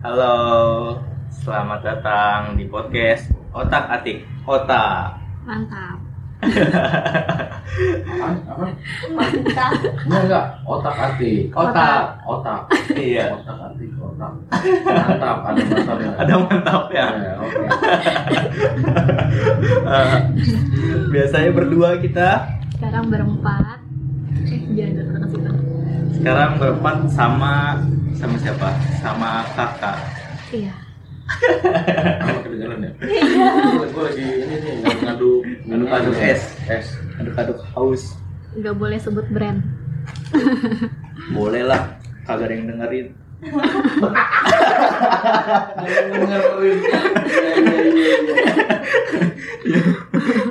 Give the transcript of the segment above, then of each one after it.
Halo, selamat datang di podcast Otak Atik Otak. Mantap. Apaan? Apa? Mantap. Enggak, enggak. Otak atik. Otak. Otak. Iya, Otak atik. Otak. Mantap. Ada mantapnya. ada mantap ya. Ya, oke. Eh, biasanya berdua kita, Sekarang berempat. Eh, jangan datang ke situ. sekarang berempat sama sama siapa? Sama kakak. Iya. Apa kedengeran ya? Gue gue lagi ini nih ngadu Ngaduk-ngaduk es. Es. Aduk-aduk haus. Nggak boleh sebut brand. Boleh lah, kagak ada yang dengerin. Iya, iya, iya, iya.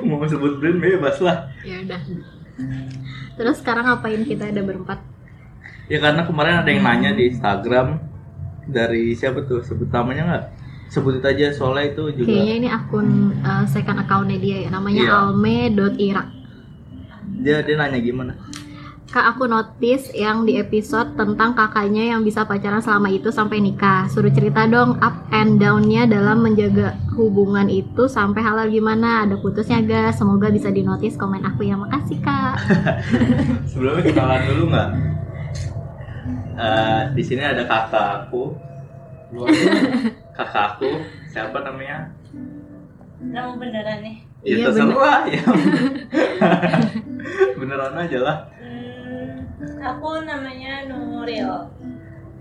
Mau sebut brand bebas lah. Ya udah. Terus sekarang ngapain kita ada berempat? Ya karena kemarin ada yang nanya di Instagram dari siapa tuh? Sebut namanya nggak? Sebutin aja soalnya itu juga. Kayaknya ini akun uh, second accountnya dia ya. Namanya Iya. alme.ira. Dia dia nanya gimana? Kak aku notice yang di episode tentang kakaknya yang bisa pacaran selama itu sampai nikah. Suruh cerita dong up and down-nya dalam menjaga hubungan itu sampai halal gimana? Ada putusnya gak? Semoga bisa dinotis komen aku ya. Makasih kak. Sebelumnya kenalan dulu nggak? Eh, di sini ada kakak aku, kakak aku siapa namanya? Nama beneran nih. Ya Iya, terserah ya. Beneran aja lah. Hmm, aku namanya Nuril.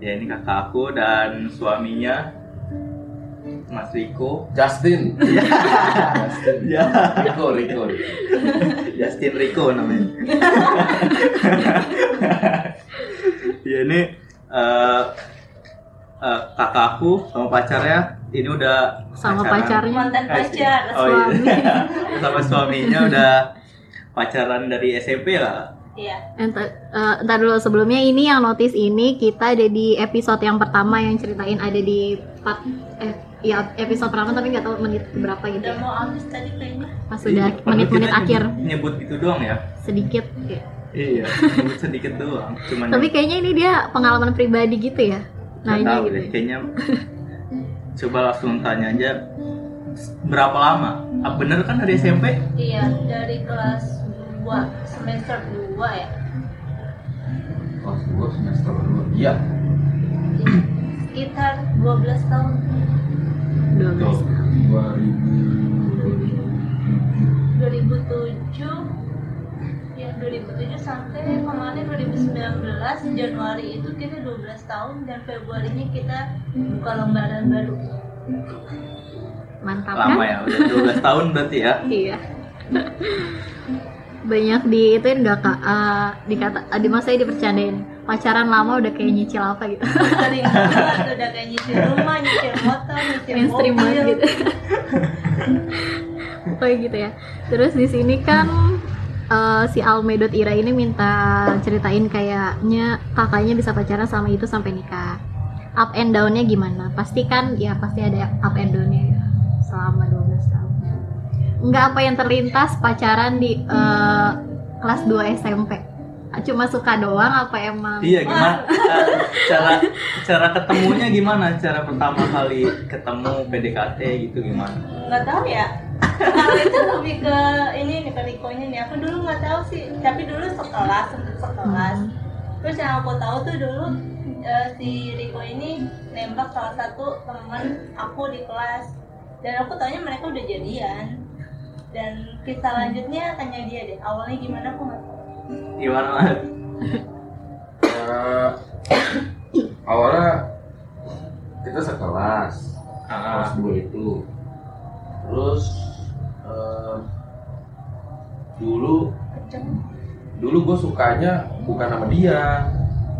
Ya ini kakak aku dan suaminya Mas Riko. Justin. Justin. Ya, Rico, Rico. Rico. Justin Riko namanya. Ya ini eh eh, kakak aku sama pacarnya ini udah Sama pacaran. pacarnya. Mantan Eh, pacar. Oh suami. iya. sama suaminya udah pacaran dari SMP lah. Iya. Entar, eh, entar dulu sebelumnya ini yang notice ini kita ada di episode yang pertama yang ceritain ada di part eh ya episode pertama tapi nggak tahu menit berapa gitu Udah ya. mau habis tadi kayaknya. Pas sudah Iya, menit-menit akhir nyebut, nyebut gitu doang ya. sedikit ya. Iya, sedikit doang. Cuman Tapi kayaknya ini dia pengalaman pribadi gitu ya. Nanya tahu gitu. deh, kayaknya coba langsung tanya aja berapa lama? Ah, bener kan dari SMP? Iya, dari kelas 2 semester 2 ya. Kelas dua semester dua. Iya. Sekitar 12 tahun. 12. Tuh. 2000. 2007 ya 2007 sampai kemarin 2019 Januari itu kita 12 tahun dan Februarinya kita buka lembaran baru Mantap Lama kan? ya, udah 12 tahun berarti ya. Iya. Banyak di ituin gak kak? Eh, dikata, di masa dipercandain pacaran lama udah kayak nyicil apa gitu. sering banget udah kayak nyicil rumah nyicil motor nyicil Mainstream mobil banget gitu. Kayak gitu ya. Terus di sini kan eh, si Alme.ira ini minta ceritain kayaknya kakaknya bisa pacaran sama itu sampai nikah. Up and down-nya gimana? Pasti kan ya pasti ada up and down-nya ya selama 12 tahun. Enggak apa yang terlintas pacaran di eh, kelas 2 SMP. Cuma suka doang apa emang? Iya, gimana? Eh, cara cara ketemunya gimana? Cara pertama kali ketemu PDKT gitu gimana? nggak tahu ya kalau itu lebih ke ini nih ke Rikonya nih. Aku dulu nggak tahu sih tapi dulu sekelas sempet sekelas. Terus yang aku tahu tuh dulu eh, si Riko ini nembak salah satu teman aku di kelas. Dan aku taunya mereka udah jadian. Dan kisah lanjutnya tanya dia deh awalnya gimana aku nggak tahu. Gimana Mas? Eh, awalnya kita sekelas kelas Ah, dua itu. Terus eh, dulu kenceng. dulu gue sukanya bukan sama dia.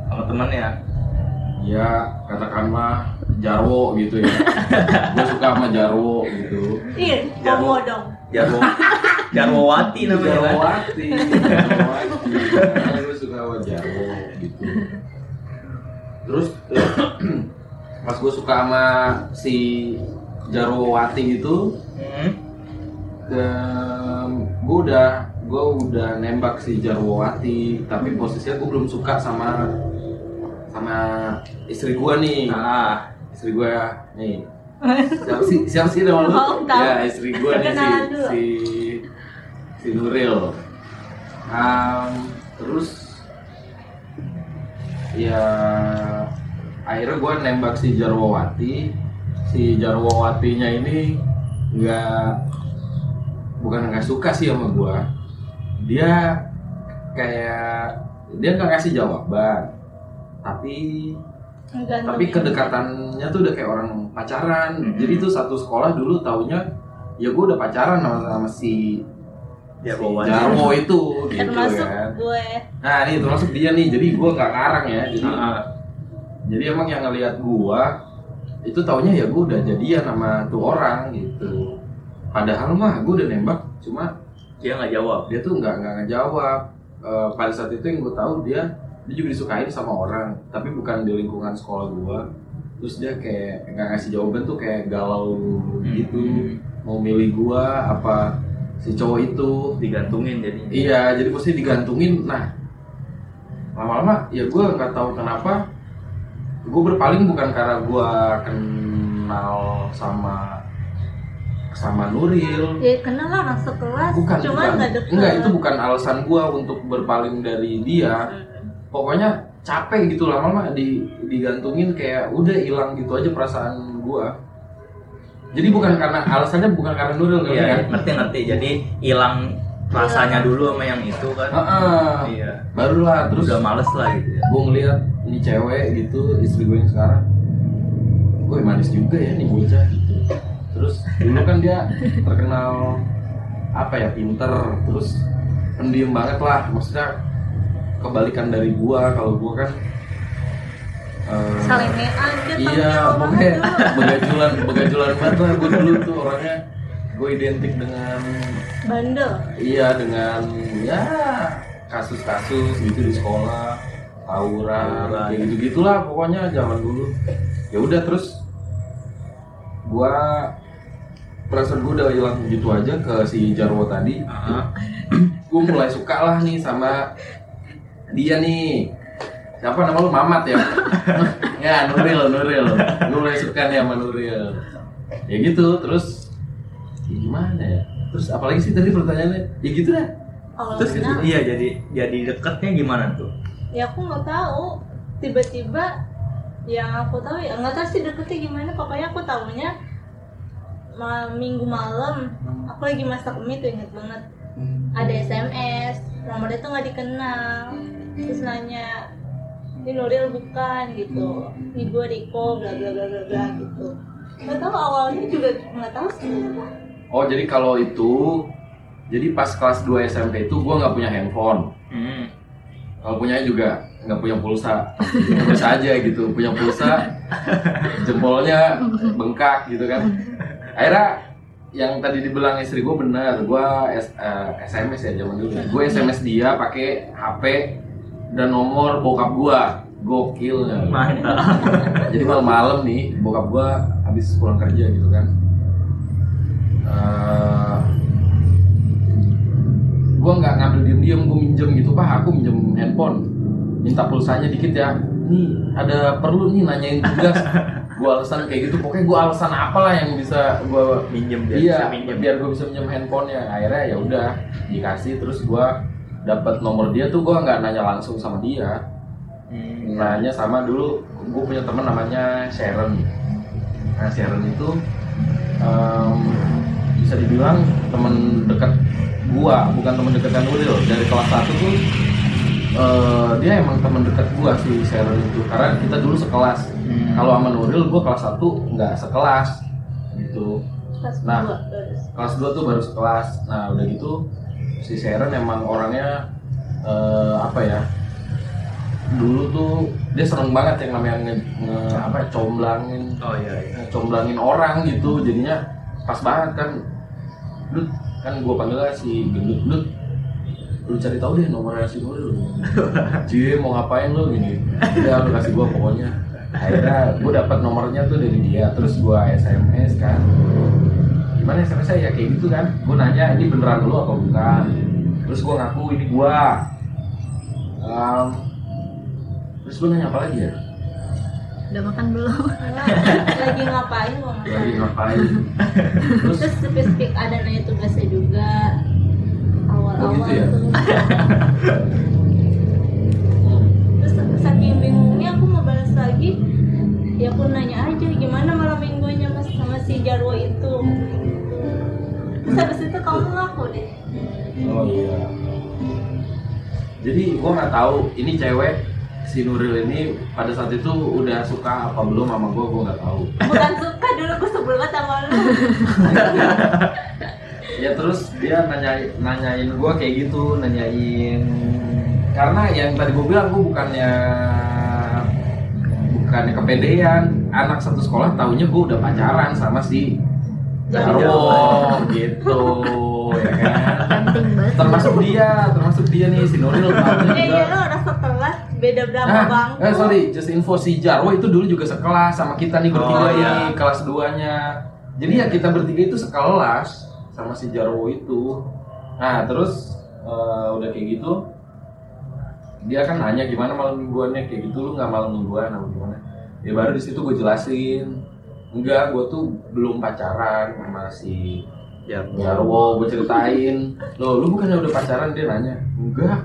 Sama temen ya? ya katakanlah Jarwo gitu ya. Gue suka sama Jarwo gitu. Iya Jarwo. dong. Jarwo. Jarwowati namanya kan? Jarwati Karena gue suka sama Jarwo gitu. Terus pas gue suka sama si Jarwowati itu Hmm. Gue udah gue udah nembak si Jarwowati tapi posisinya gue belum suka sama sama istri gue nih. Nah, istri gue nih. Siapa sih siapa sih nama lu ya istri gue nih si si si Nuril. Um, terus ya akhirnya gue nembak si Jarwawati. Si Jarwawatinya ini nggak bukan nggak suka sih sama gue dia kayak dia nggak kasih jawaban. Tapi Enggak, tapi kedekatannya tuh udah kayak orang pacaran. Mhm. jadi tuh satu sekolah dulu taunya ya gue udah pacaran sama, sama si Dia si Jarwo itu gitu termasuk kan. gue. Nah ini termasuk dia nih jadi gue nggak ngarang ya. Jadi Ah, jadi emang yang ngelihat gua itu taunya ya gua udah jadian sama tuh orang gitu padahal mah gua udah nembak cuma dia nggak jawab. dia tuh nggak nggak ngejawab Eh, pada saat itu yang gue tahu dia dia juga disukain sama orang tapi bukan di lingkungan sekolah gua terus dia kayak nggak ngasih jawaban tuh kayak galau gitu Hmm. mau milih gua apa si cowok itu digantungin jadinya. Iya, jadi pasti digantungin. Nah, lama-lama ya gue nggak tahu kenapa gue berpaling bukan karena gue kenal sama sama Nuril. ya kenal lah orang sekelas Bukan, cuma bukan. nggak deket Enggak, itu bukan alasan gue untuk berpaling dari dia. Hmm. Pokoknya capek gitu lama-lama di digantungin kayak udah hilang gitu aja perasaan gue. Jadi bukan karena alasannya bukan karena Nuril kan? Iya, ngerti ngerti. Jadi hilang rasanya dulu sama yang itu kan. Heeh. Iya. Barulah Terus terus udah males lah gitu ya. gue ngeliat ini cewek gitu istri gue yang sekarang gue manis juga ya nih bocah terus dulu kan dia terkenal apa ya pinter terus pendiam banget lah. Maksudnya kebalikan dari gua kalau gua kan eh, salemean dia iya tanggung pokoknya tuh. begajulan begajulan banget lah gue dulu tuh orangnya gue identik dengan bandel. Iya dengan ya kasus-kasus gitu di sekolah tawuran kayak gitu gitulah pokoknya zaman dulu. Ya udah terus gua perasaan gua udah hilang gitu aja ke si Jarwo tadi. Gua mulai suka lah nih sama dia nih. Siapa nama lu? Mamat ya? Ya Nuril Nuril. Mulai suka nih sama Nuril. Ya gitu terus ya gimana ya? Terus apalagi sih tadi pertanyaannya? Ya gitu dah. Kalau Terus kenal iya jadi jadi deketnya gimana tuh? ya aku nggak tahu. Tiba-tiba yang aku tahu ya nggak tahu sih deketnya gimana. Pokoknya aku tahunya ma- minggu malam aku lagi masak mie tuh inget banget ada SMS nomornya tuh nggak dikenal terus nanya ini Nuril bukan gitu ini gue Riko bla bla bla bla bla gitu nggak tahu awalnya juga nggak tahu sih. Oh jadi kalau itu jadi pas kelas 2 SMP itu gua nggak punya handphone. Hmm. Kalau punya juga nggak punya pulsa. Terus aja gitu punya pulsa jempolnya bengkak gitu kan. Akhirnya yang tadi dibilang istri gue benar, gua S- eh, SMS ya zaman dulu. Gue SMS dia pakai HP dan nomor bokap gua. Gokil ya. Mantap. jadi malam-malam nih bokap gua habis pulang kerja gitu kan Eh, gua nggak ngambil diem-diem gua minjem gitu pak aku minjem handphone minta pulsanya dikit ya nih ada perlu nih nanyain tugas gua alasan kayak gitu pokoknya gua alasan apalah yang bisa gua Minjem biar iya bisa minjem. biar gue bisa minjem handphonenya akhirnya ya udah dikasih terus gua dapat nomor dia tuh gua nggak nanya langsung sama dia Hmm. nanya sama dulu gue punya teman namanya Sharon nah Sharon itu em, bisa dibilang teman dekat gua bukan teman dekat Nuril dari kelas 1 tuh eh, dia emang teman dekat gua si Sharon itu karena kita dulu sekelas Hmm. kalau sama Nuril gua kelas 1 nggak sekelas gitu Kelas Nah. dua, kelas 2 tuh baru sekelas nah udah gitu si Sharon emang orangnya eh, apa ya dulu tuh dia seneng banget yang namanya nge, nge- apa ya, comblangin Oh iya iya. comblangin orang gitu jadinya pas banget kan Dut kan gue panggilnya si gendut Dut lu cari tahu deh nomornya si Nuril. Cie mau ngapain lu gini? Udah lu kasih gue pokoknya. Akhirnya gue dapat nomornya tuh dari dia terus gue SMS kan. Gimana SMS saya ya kayak gitu kan. Gue nanya ini beneran lu apa bukan? Terus gue ngaku ini gue terus gue nanya apa lagi ya? Udah makan belum? lagi ngapain gua nggak lagi ngapain? Terus terus spesifik ada nanya tugasnya juga awal-awal Oh, gitu ya? terus saking bingungnya aku mau balas lagi ya aku nanya aja gimana malam minggunya mas sama si Jarwo itu? Terus habis itu kamu ngaku deh. Oh iya. Jadi gua nggak tahu ini cewek si Nuril ini pada saat itu udah suka apa belum sama gua gua nggak tahu. Bukan suka dulu aku sebel banget sama lu ya terus dia nanya nanyain gua kayak gitu nanyain karena yang tadi gua bilang gua bukannya bukannya kepedean. Anak satu sekolah taunya gua udah pacaran sama si Jarwo gitu ya kan? Termasuk dia termasuk dia nih si Nuril tahunya eh juga. iya lo orang sekelas beda berapa Nah, bangku eh sorry, just info si Jarwo itu dulu juga sekelas sama kita nih bertiga Oh, nih iya. kelas 2-nya. Jadi ya kita bertiga itu sekelas sama si Jarwo itu. Nah, terus eh, udah kayak gitu dia kan nanya gimana malam mingguannya kayak gitu lu nggak malam mingguan apa gimana? Ya baru di situ gue jelasin enggak gue tuh belum pacaran sama si Ya, Jarwo. Gue ceritain lo lu bukannya udah pacaran? Dia nanya enggak.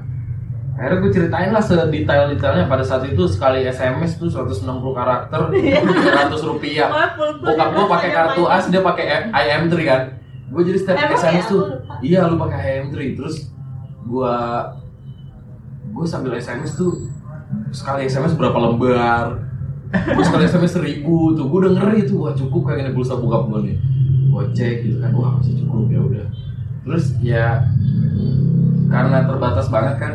Akhirnya gue ceritain lah sedetail-detailnya. Pada saat itu sekali SMS tuh 160 karakter 300 rupiah. Oh, full full bokap gue pakai kartu as dia pakai IM3 kan gue jadi setiap Emang SMS ya? tuh lupa. iya lu pakai IM3 terus gue gue sambil SMS tuh sekali SMS berapa lembar? Gue sekali SMS seribu tuh. Gue udah ngeri tuh wah cukup kayak gini pulsa bokap gue nih. Gue cek gitu kan wah masih cukup ya udah. Terus ya karena terbatas banget kan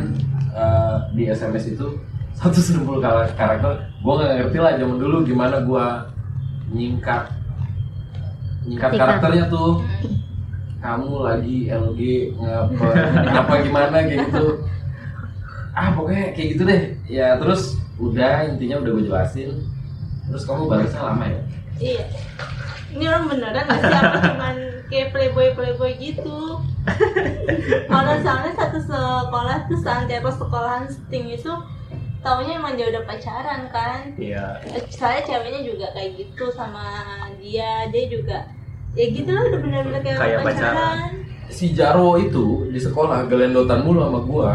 eh, di SMS itu 160 kar- karakter gue nggak ngerti lah zaman dulu gimana gue nyingkat nyingkat karakternya tuh kamu lagi LG ngapa ngapa gimana kayak gitu ah pokoknya kayak gitu deh ya terus udah intinya udah gue jelasin terus kamu balasnya lama ya Iya. Ini orang beneran gak sih apa cuman kayak playboy playboy gitu. Orang soalnya satu sekolah tuh seantero sekolahan sting itu taunya emang dia udah pacaran kan. Iya. Saya ceweknya juga kayak gitu sama dia, dia juga ya gitu lah udah bener-bener kayak, Kayak pacaran. pacaran. si Jarwo itu di sekolah gelendotan mulu sama gua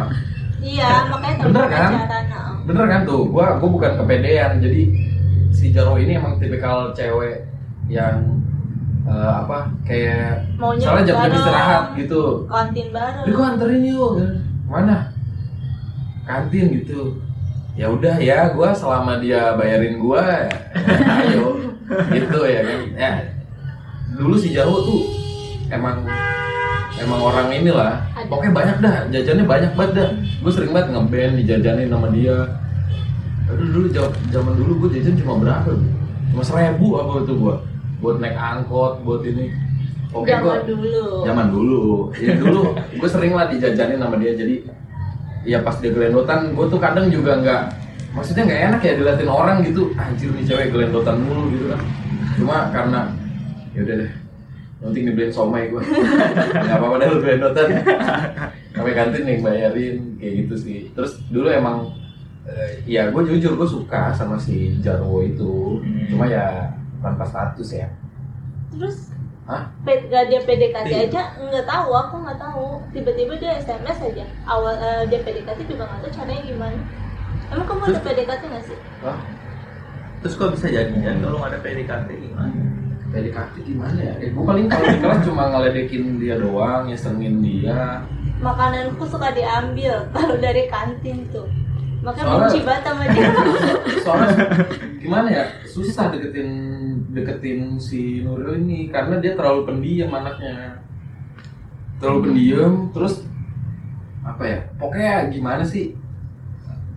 Iya, makanya Bener kan? pacaran. bener kan tuh gua gua bukan kepedean jadi si Jarwo ini emang tipikal cewek yang eh, apa kayak Maunya soalnya jam jam istirahat gitu Kantin bareng. Jadi gua anterin yuk mana kantin gitu ya udah ya gua selama dia bayarin gua ya, ayo gitu ya kan ya dulu si Jarwo tuh emang emang orang inilah. Ada. pokoknya banyak dah jajannya banyak banget dah. Gue sering banget ngeband dijajanin sama dia. Aduh dulu zaman dulu gue jajan cuma berapa cuma seribu apa itu gua. Buat naik angkot buat ini. Oke, Zaman gua dulu. zaman dulu. Ya dulu gue sering lah dijajanin sama dia. Jadi ya pas dia gelendotan gue tuh kadang juga nggak maksudnya nggak enak ya diliatin orang gitu. Anjir nih cewek gelendotan mulu gitu kan. Cuma karena ya udah deh. Yang penting dibeliin somai gue nggak apa-apa deh lu gelendotan sampai kantin nih bayarin kayak gitu sih. Terus dulu emang eh, ya gue jujur gue suka sama si Jarwo itu. Cuma ya tanpa status ya. Terus? Hah? Gak dia PDKT Iya. aja? Nggak tahu aku nggak tahu. Tiba-tiba dia SMS aja. Awal eh, dia PDKT juga nggak tahu caranya gimana. Emang kamu ada Terus- PDKT nggak sih? Hah? Terus kok bisa jadian kalau nggak ada PDKT gimana? PDKT gimana ya? Eh, gue paling kalau di kelas cuma ngeledekin dia doang, nyeselin dia. makananku suka diambil kalau dari kantin tuh makanya Soalnya- benci banget sama dia Soalnya gimana ya? Susah deketin deketin si Nuril ini karena dia terlalu pendiam anaknya. Terlalu pendiam, terus apa ya? Pokoknya gimana sih?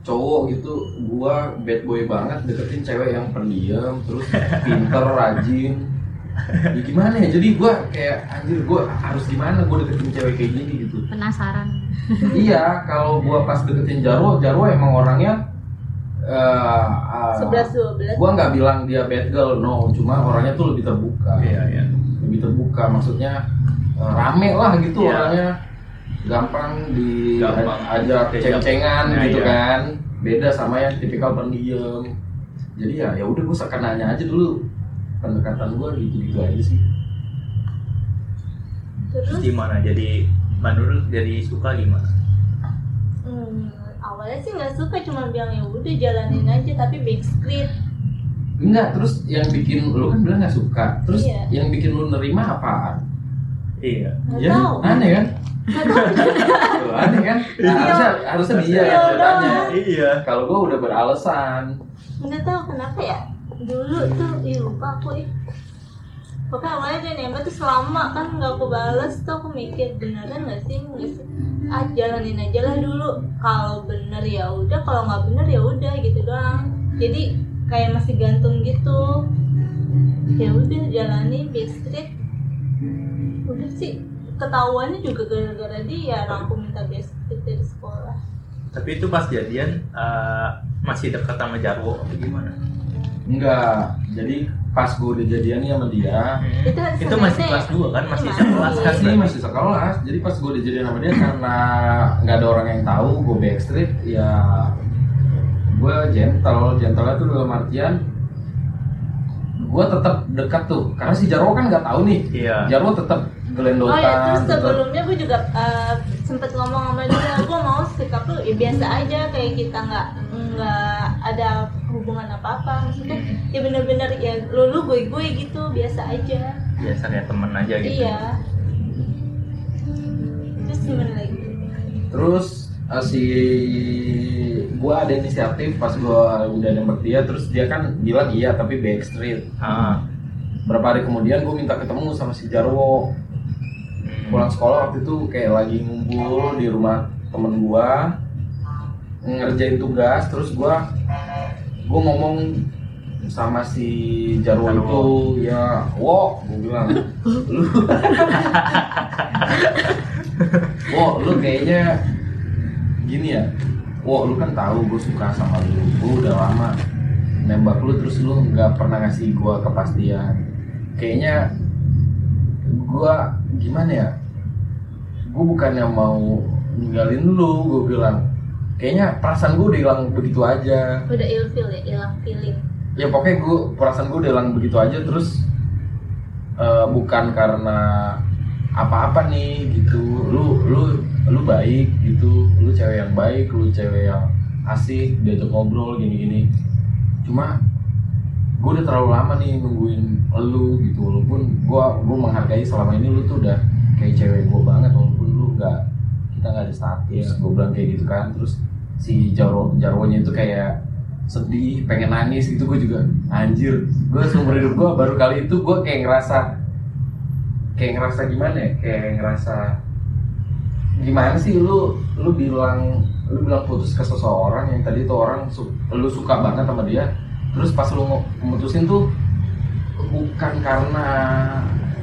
Cowok gitu, gua bad boy banget deketin cewek yang pendiam, terus pinter, rajin. Ya gimana ya? Jadi gua kayak anjir gua harus gimana gua deketin cewek kayak gini gitu. Penasaran. iya, kalau gua pas deketin Jarwo, Jarwo emang orangnya eh, sebelas dua belas gua nggak bilang dia bad girl, no, cuma orangnya tuh lebih terbuka. Iya, iya. Lebih terbuka, maksudnya eh, rame lah gitu Iya. orangnya. Gampang di Gampang. ajak Diajak. ceng-cengan Nah, gitu iya. kan. Beda sama yang tipikal pendiam. jadi ya ya udah gue seakan nanya aja dulu pendekatan gue gitu gitu aja sih. Terus? Terus gimana? Jadi menurut jadi suka gimana? hmm, awalnya sih nggak suka cuma bilang ya udah jalanin aja tapi backstreet enggak terus yang bikin lu kan bilang nggak suka terus Iya. yang bikin lu nerima apaan? Iya. nggak Ya, tahu. aneh kan? Nggak tahu. Aneh kan? Nah, harusnya harusnya dia Iya, yang udah. tanya Iya. kalau gue udah beralasan. Nggak tahu kenapa ya dulu tuh ih lupa aku ih. Pokoknya awalnya dia nembak tuh selama kan nggak aku balas tuh aku mikir beneran nggak sih nggak sih? Ah jalanin aja lah dulu. Kalau bener ya udah kalau nggak bener ya udah gitu doang. Jadi kayak masih gantung gitu. Ya udah jalani backstreet udah sih ketahuannya juga gara-gara dia aku minta backstreet dari sekolah. Tapi itu pas jadian eh, masih dekat sama Jarwo atau gimana? Enggak. Jadi pas gue udah jadian sama dia itu, itu masih kelas 2 kan? Masih sekelas kan? Masih masih sekelas. Jadi pas gue dijadiin sama dia karena nggak ada orang yang tahu gue backstreet ya gue gentle, gentle itu dalam artian gue tetap dekat tuh. Karena si Jarwo kan nggak tahu nih. Iya. Jarwo tetap gelendotan Oh ya terus sebelumnya gue juga uh, sempet ngomong sama dia, gue mau sikap lu ya biasa aja kayak kita nggak nggak ada hubungan apa apa, maksudnya ya bener-bener ya lu lu gue gue gitu biasa aja. biasa kayak temen aja gitu Iya. Terus gimana lagi? terus eh, si gue ada inisiatif pas gue udah nembak dia terus dia kan bilang iya tapi backstreet ah berapa hari kemudian gue minta ketemu sama si Jarwo pulang sekolah waktu itu kayak lagi ngumpul di rumah temen gua ngerjain tugas terus gua gua ngomong sama si Jarwo itu ya wo gua bilang. Lu. Wo lu kayaknya gini ya. Wo lu kan tahu gue suka sama lu. Gue udah lama nembak lu terus lu nggak pernah ngasih gua kepastian. Kayaknya gua gimana ya? Gue bukannya mau ninggalin lu gue bilang kayaknya perasaan gue udah hilang begitu aja. Udah ilfil ya, hilang feeling. ya pokoknya gue perasaan gue udah hilang begitu aja terus eh, bukan karena apa-apa nih gitu. Lu lu lu baik gitu. Lu cewek yang baik lu cewek yang asik diajak ngobrol gini-gini. Cuma gue udah terlalu lama nih nungguin lu gitu. Walaupun gue gue menghargai selama ini lu tuh udah kayak cewek gue banget walaupun lu nggak kita nggak ada status gue bilang kayak gitu kan. Terus si Jarwo Jarwonya itu kayak sedih pengen nangis gitu gue juga anjir gue seumur hidup gue baru kali itu gue kayak ngerasa kayak ngerasa gimana ya? Kayak ngerasa gimana sih lu lu bilang lu bilang putus ke seseorang yang tadi tuh orang su- lu suka banget sama dia terus pas lu memutusin tuh bukan karena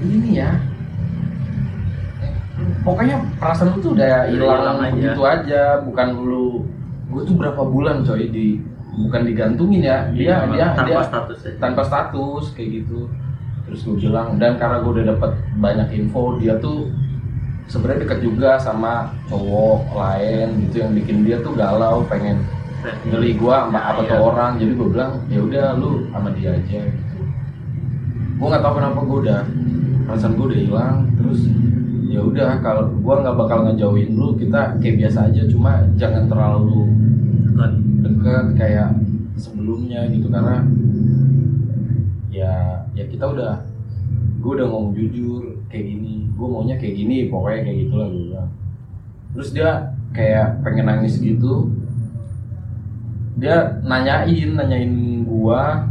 ini ya pokoknya perasaan lu tuh udah hilang aja. begitu aja. Bukan lu gue tuh berapa bulan coy di bukan digantungin ya. Dia dia tanpa dia status ya tanpa status kayak gitu. Terus gue bilang dan karena gue udah dapat banyak info dia tuh sebenarnya dekat juga sama cowok lain gitu yang bikin dia tuh galau pengen ngeli gue sama apa tuh Iya. orang. Jadi gue bilang ya udah lu sama dia aja gitu. Gue nggak tahu kenapa gue udah perasaan gue udah hilang. Terus ya udah kalau gue nggak bakal ngejauhin lu kita kayak biasa aja. Cuma jangan terlalu Dekat. deket kayak sebelumnya gitu. Karena ya ya kita udah gue udah ngomong jujur kayak gini. Gue maunya kayak gini pokoknya kayak gitulah gue bilang. Terus dia kayak pengen nangis gitu. Dia nanyain nanyain gua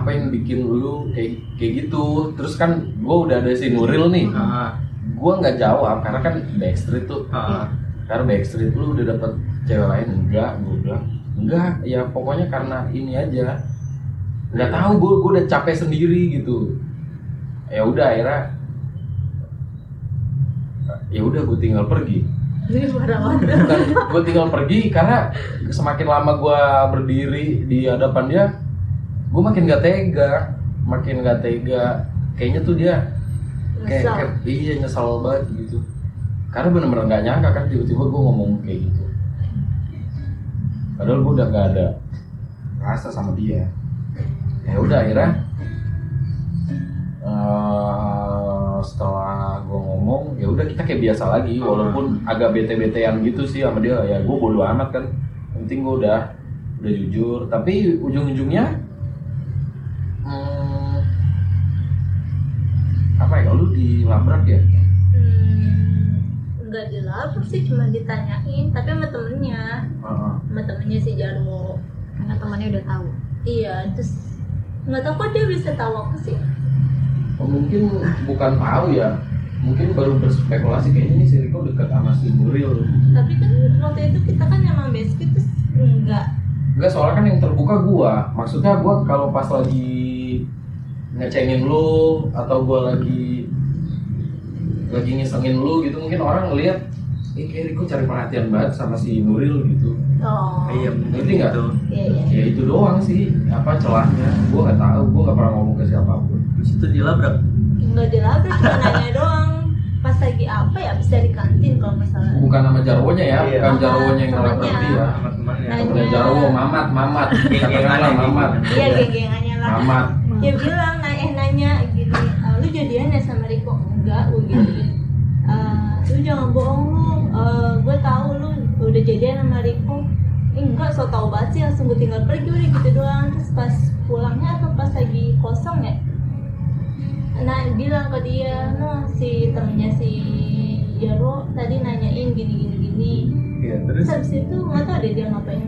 apa yang bikin lu kayak kayak gitu? Terus kan gua udah ada si Nuril nih. Ah. Gua nggak jawab karena kan backstreet tuh. Ah. Karena backstreet lu udah dapet cewek lain enggak gue bilang. Enggak ya pokoknya karena ini aja. Nggak tahu gue gue udah capek sendiri gitu. Ya udah akhirnya ya udah gue tinggal pergi. Gue tinggal pergi karena semakin lama gue berdiri di hadapan dia gue makin gak tega makin gak tega. Kayaknya tuh dia kayak, kayak iya nyesal banget gitu. Karena bener-bener nggak nyangka kan tiba-tiba gue ngomong kayak gitu. Padahal gue udah gak ada rasa sama dia. Ya udah akhirnya eh, setelah gue ngomong ya udah kita kayak biasa lagi walaupun agak bete-betean gitu sih sama dia. Ya gue bodo amat kan. Yang penting gue udah udah jujur. Tapi ujung-ujungnya dilabrak ya? Hmm, nggak dilabrak sih cuma ditanyain tapi sama temennya. Heeh. sama temennya si Jarwo. Karena temannya udah tahu? Iya terus nggak tahu kok dia bisa tahu aku sih. Oh, mungkin bukan tahu ya. Mungkin baru berspekulasi kayaknya ini si Riko dekat sama si Nuril tapi kan waktu itu kita kan emang basic terus enggak enggak soalnya kan yang terbuka gua. Maksudnya gua kalau pas lagi ngecengin lu atau gua lagi lagi ngisengin lu gitu mungkin orang ngelihat eh kayak Riko cari perhatian banget sama si Nuril gitu. Oh. Iya Ngerti nggak? gitu. iya. Iya ya itu doang sih apa celahnya. Gua nggak tahu gua nggak pernah ngomong ke siapa pun. Terus itu dilabrak. nggak dilabrak cuma nanya doang. Pas lagi apa ya bisa di kantin kalau misalnya bukan nama Jarwonya ya Iya. bukan Jarwonya yang ngelabrak dia. sama temannya. Nanya. Temennya Jarwo Mamat Mamat. Katakanlah Mamat. iya geng-gengannya lah. Mamat. Dia bilang nah, eh nanya gini "Ah, lu jadian ya sama Riko enggak gue gitu "Ah, lu jangan bohong lu. Eh, gue tahu lu udah jadian sama Riko. Eh, enggak so tau banget sih langsung gue tinggal pergi udah gitu doang. Terus pas pulangnya atau pas lagi kosong ya? Nah bilang ke dia no si temennya si Jaro tadi nanyain gini gini. Gini Iya, terus? Habis itu nggak tahu deh dia ngapain.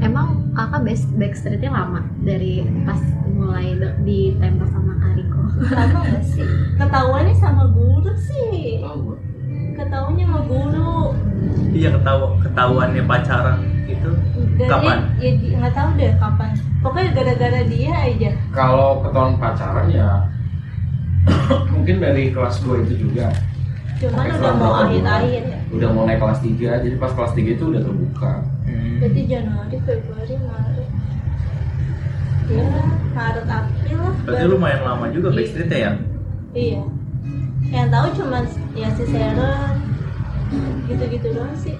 Emang kakak best backstreetnya lama dari pas mulai ditembak sama Kariko lama nggak sih? Ketahuannya sama guru sih. Ketahuannya sama guru. Iya ketawa ketahuannya pacaran itu Gak- Kapan? ya, ya, nggak tahu deh kapan. Pokoknya gara-gara dia aja. Kalau ketahuan pacaran ya mungkin dari kelas 2 itu juga. Cuman Oke, udah mau akhir-akhir ya. Udah mau naik kelas 3 jadi pas kelas 3 itu udah terbuka. Hmm. berarti Januari Februari Maret. Ya Maret April lah. Berarti lumayan lama juga Iya. backstreetnya ya? Iya yang tahu cuman ya si Sharon gitu-gitu doang sih.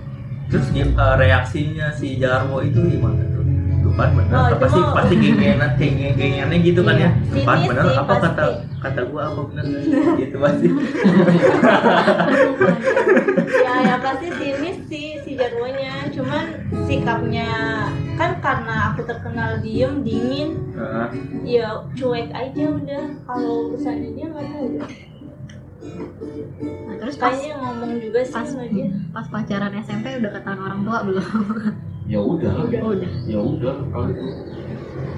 Terus eh, reaksinya si Jarwo itu gimana tuh? Kan bener. Oh, pasti mah- pasti genggenan geng- gengannya gitu kan Iya. ya Sinis bener. sih, apa pasti. kata kata gua apa bener? Gitu pasti. Ya ya pasti sini sih si Jarwonya. Cuman sikapnya kan karena aku terkenal diem dingin Nah, ya cuek aja udah. Kalau urusannya dia nggak tahu. Nah, terus pas kayaknya ngomong juga sih pas sama dia. pas pacaran SMP udah ketahuan orang tua belum? Ya udah. Udah. udah. Ya udah kalau itu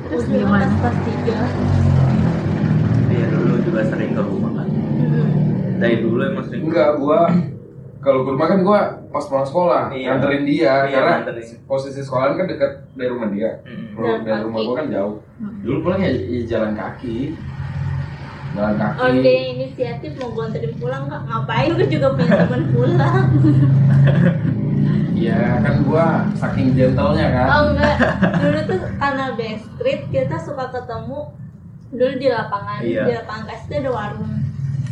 terus Oh, gimana? pas kelas tiga? Dia dulu juga sering ke rumah kan. Dari dulu emang sering. Enggak gua kalau ke rumah kan gua pas pulang sekolah Iya. nganterin dia Iya, karena nganterin. posisi sekolah kan dekat dari rumah dia. Jalan dari rumah gua kan jauh. Dulu pulang ya, ya jalan kaki jalan kaki. Oh dia inisiatif mau gue anterin pulang kak. Ngapain? Gue juga pengen temen pulang. Ya kan gua saking gentlenya kan. Oh enggak. Dulu tuh karena backstreet kita suka ketemu dulu di lapangan. Iya. di lapangan KSD ada warung.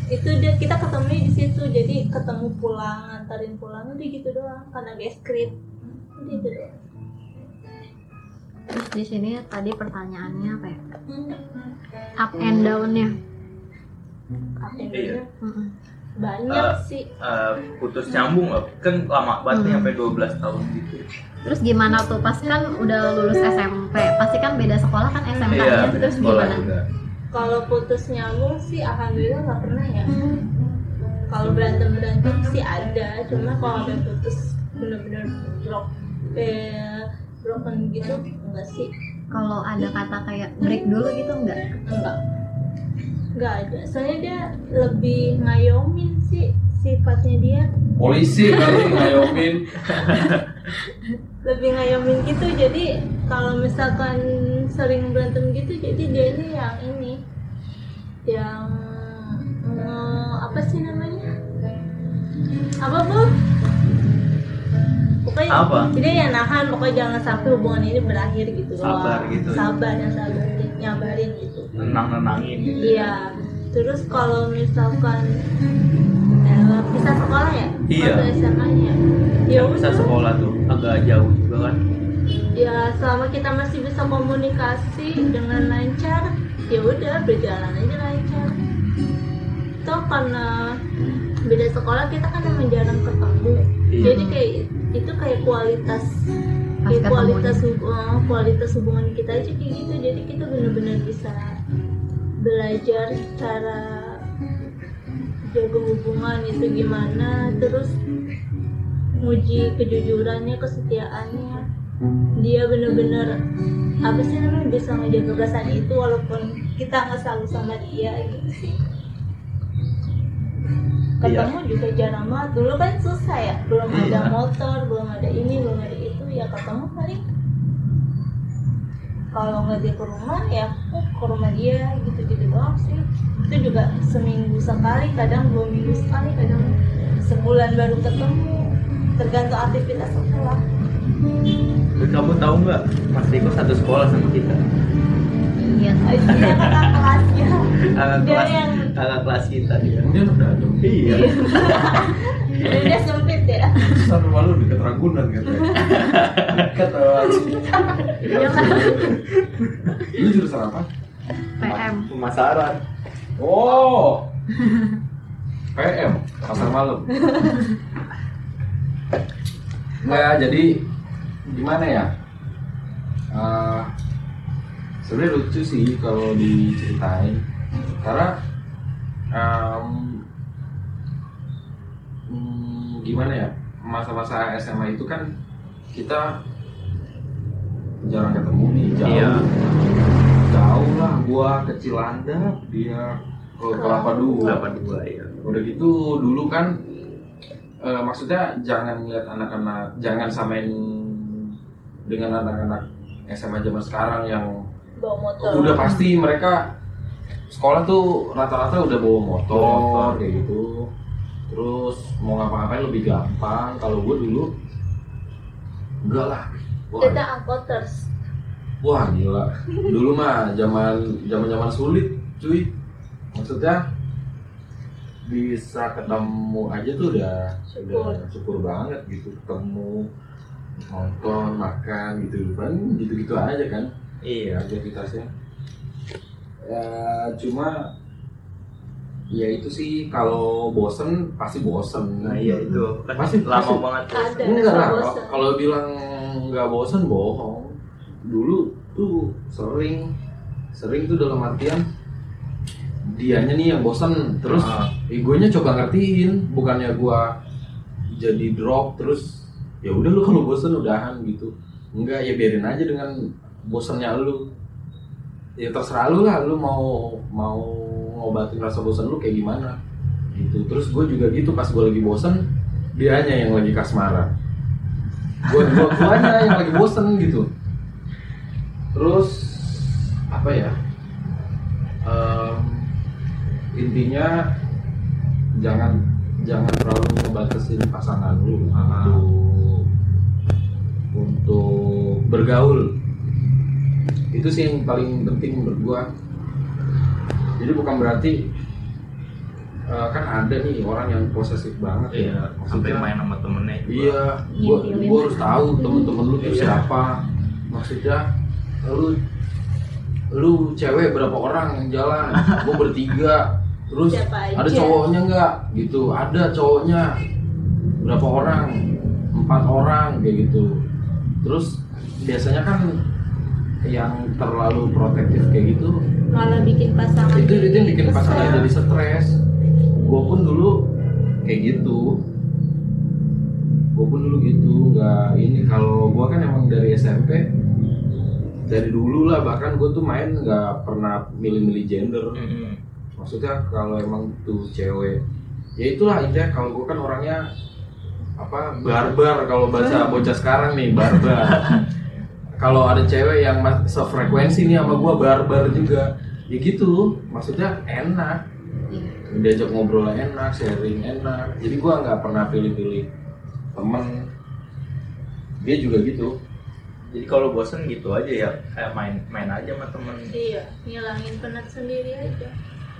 Itu dia kita ketemu di situ. Jadi ketemu pulang nganterin pulang udah gitu doang. Karena backstreet udah gitu doang. Terus di sini tadi pertanyaannya apa ya? Hmm. up and downnya Iya. banyak Eh, sih. Eh, putus nyambung loh. Kan lama banget Hmm. sampai 12 tahun gitu. Terus gimana tuh? Pas kan udah lulus SMP pasti kan beda sekolah kan SMK iya terus sekolah gimana? juga. Kalau putus nyambung sih alhamdulillah nggak pernah ya. Kalau berantem berantem sih ada cuma kalau sampai putus bener-bener drop eh, broken gitu enggak sih. Kalau ada kata kayak break dulu gitu enggak enggak enggak ada. Soalnya dia lebih ngayomin sih sifatnya dia. Polisi kali ngayomin. Lebih ngayomin gitu. Jadi kalau misalkan sering berantem gitu jadi dia ini yang ini yang apa sih namanya? Apa bu pokoknya Apa? jadi yang nahan pokoknya jangan sampai hubungan ini berakhir gitu Sabar gitu. sabar yang sabar nyabarin gitu. Nenang nenangin gitu iya. Terus kalau misalkan eh, pisah sekolah ya? Iya. SMA nya? Ya bisa sekolah tuh agak jauh juga kan? Ya ya selama kita masih bisa komunikasi dengan lancar ya udah berjalan aja lancar toh karena beda sekolah kita kan emang jarang ketemu. Iya. jadi kayak itu kayak kualitas Pas kayak kualitas hub- eh, kualitas hubungan kita aja kayak gitu. Jadi kita benar-benar bisa belajar cara jaga hubungan itu gimana terus nguji kejujurannya kesetiaannya. Dia bener-bener apa sih namanya bisa ngejaga perasaan itu walaupun kita nggak selalu sama dia gitu sih ketemu juga jarang banget. Dulu kan susah ya. Belum ada Iya. motor belum ada ini belum ada itu ya ketemu paling kalau nggak dia ke rumah ya aku ke rumah dia gitu-gitu doang sih. Itu juga seminggu sekali kadang dua minggu sekali kadang sebulan baru ketemu. Tergantung aktivitas sekolah kamu tahu nggak Mas Riko satu sekolah sama kita Iya. dia kakak kelasnya kakak Dia kelas yang- kakak kelas kita dia Kemudian udah ada. iya dia sempit ya Satu malu dekat Ragunan katanya. Dekat Iya? Lu jurusan apa? PM. pemasaran Oh. PM, pasar malam. Nggak, jadi gimana ya? Eh, Sebenarnya lucu sih kalau diceritain, karena hmm, gimana ya? Masa-masa SMA itu kan kita jarang ketemu nih, jauh Iya. jauh lah gua ke Cilandak dia ke Kelapa Dua berapa dua ya udah gitu dulu kan eh, maksudnya jangan lihat anak-anak jangan samain dengan anak-anak SMA zaman sekarang yang bawa motor udah pasti mereka sekolah tuh rata-rata udah bawa motor, Motor. kayak gitu terus mau ngapa-ngapain lebih gampang kalau gue dulu enggak lah kita angkoters Wah gila. Dulu mah zaman zaman zaman sulit, cuy. Maksudnya bisa ketemu aja tuh udah Syukur. udah syukur banget gitu ketemu nonton makan gitu kan gitu gitu aja kan iya aktivitasnya ya cuma ya itu sih kalau bosen pasti bosen nah iya itu kan Pasti- lama pasti. banget Ada. Enggak lah, bosen. kalau- bilang nggak bosan bohong. Dulu tuh sering, sering tuh dalam artian dianya nih yang bosan, terus Ah. egonya coba ngertiin, bukannya gua jadi drop terus ya udah lu kalau bosan udahan gitu. Enggak ya biarin aja dengan bosannya lu. Ya terserah lu lah, lu mau mau ngobatin rasa bosan lu kayak gimana gitu. Terus gue juga gitu pas gue lagi bosan, dianya yang lagi kasmaran gua gua guanya yang lagi bosen gitu terus apa ya Em, intinya jangan jangan terlalu ngebatasin pasangan lu Ah. untuk untuk bergaul itu sih yang paling penting menurut gua jadi bukan berarti eh, kan ada nih orang yang posesif banget iya ya sampai Maksudnya- main sama temennya juga. Iya, gua, Ngintilin. gua harus tahu temen-temen lu tuh Iya. siapa. Maksudnya lu lu cewek berapa orang yang jalan? Gua bertiga. Terus Siapa aja? ada cowoknya nggak? Gitu. Ada cowoknya. Berapa orang? Empat orang kayak gitu. Terus biasanya kan yang terlalu protektif kayak gitu malah bikin pasangan itu itu yang bikin pasangan jadi stres. Gue pun dulu kayak gitu. Gue pun dulu gitu nggak ini kalau gue kan emang dari SMP dari dulu lah bahkan gue tuh main nggak pernah milih-milih gender. Mm-mm. maksudnya kalau emang tuh cewek ya itulah intinya kalau gue kan orangnya apa barbar kalau bahasa bocah sekarang nih barbar kalau ada cewek yang mas- sefrekuensi nih sama gue barbar juga. Ya gitu maksudnya enak. Iya. diajak ngobrol enak sharing enak. Jadi gue nggak pernah pilih-pilih temen. Dia juga gitu. Jadi kalau bosen gitu aja ya kayak main main aja sama temen. Iya ngilangin penat sendiri aja.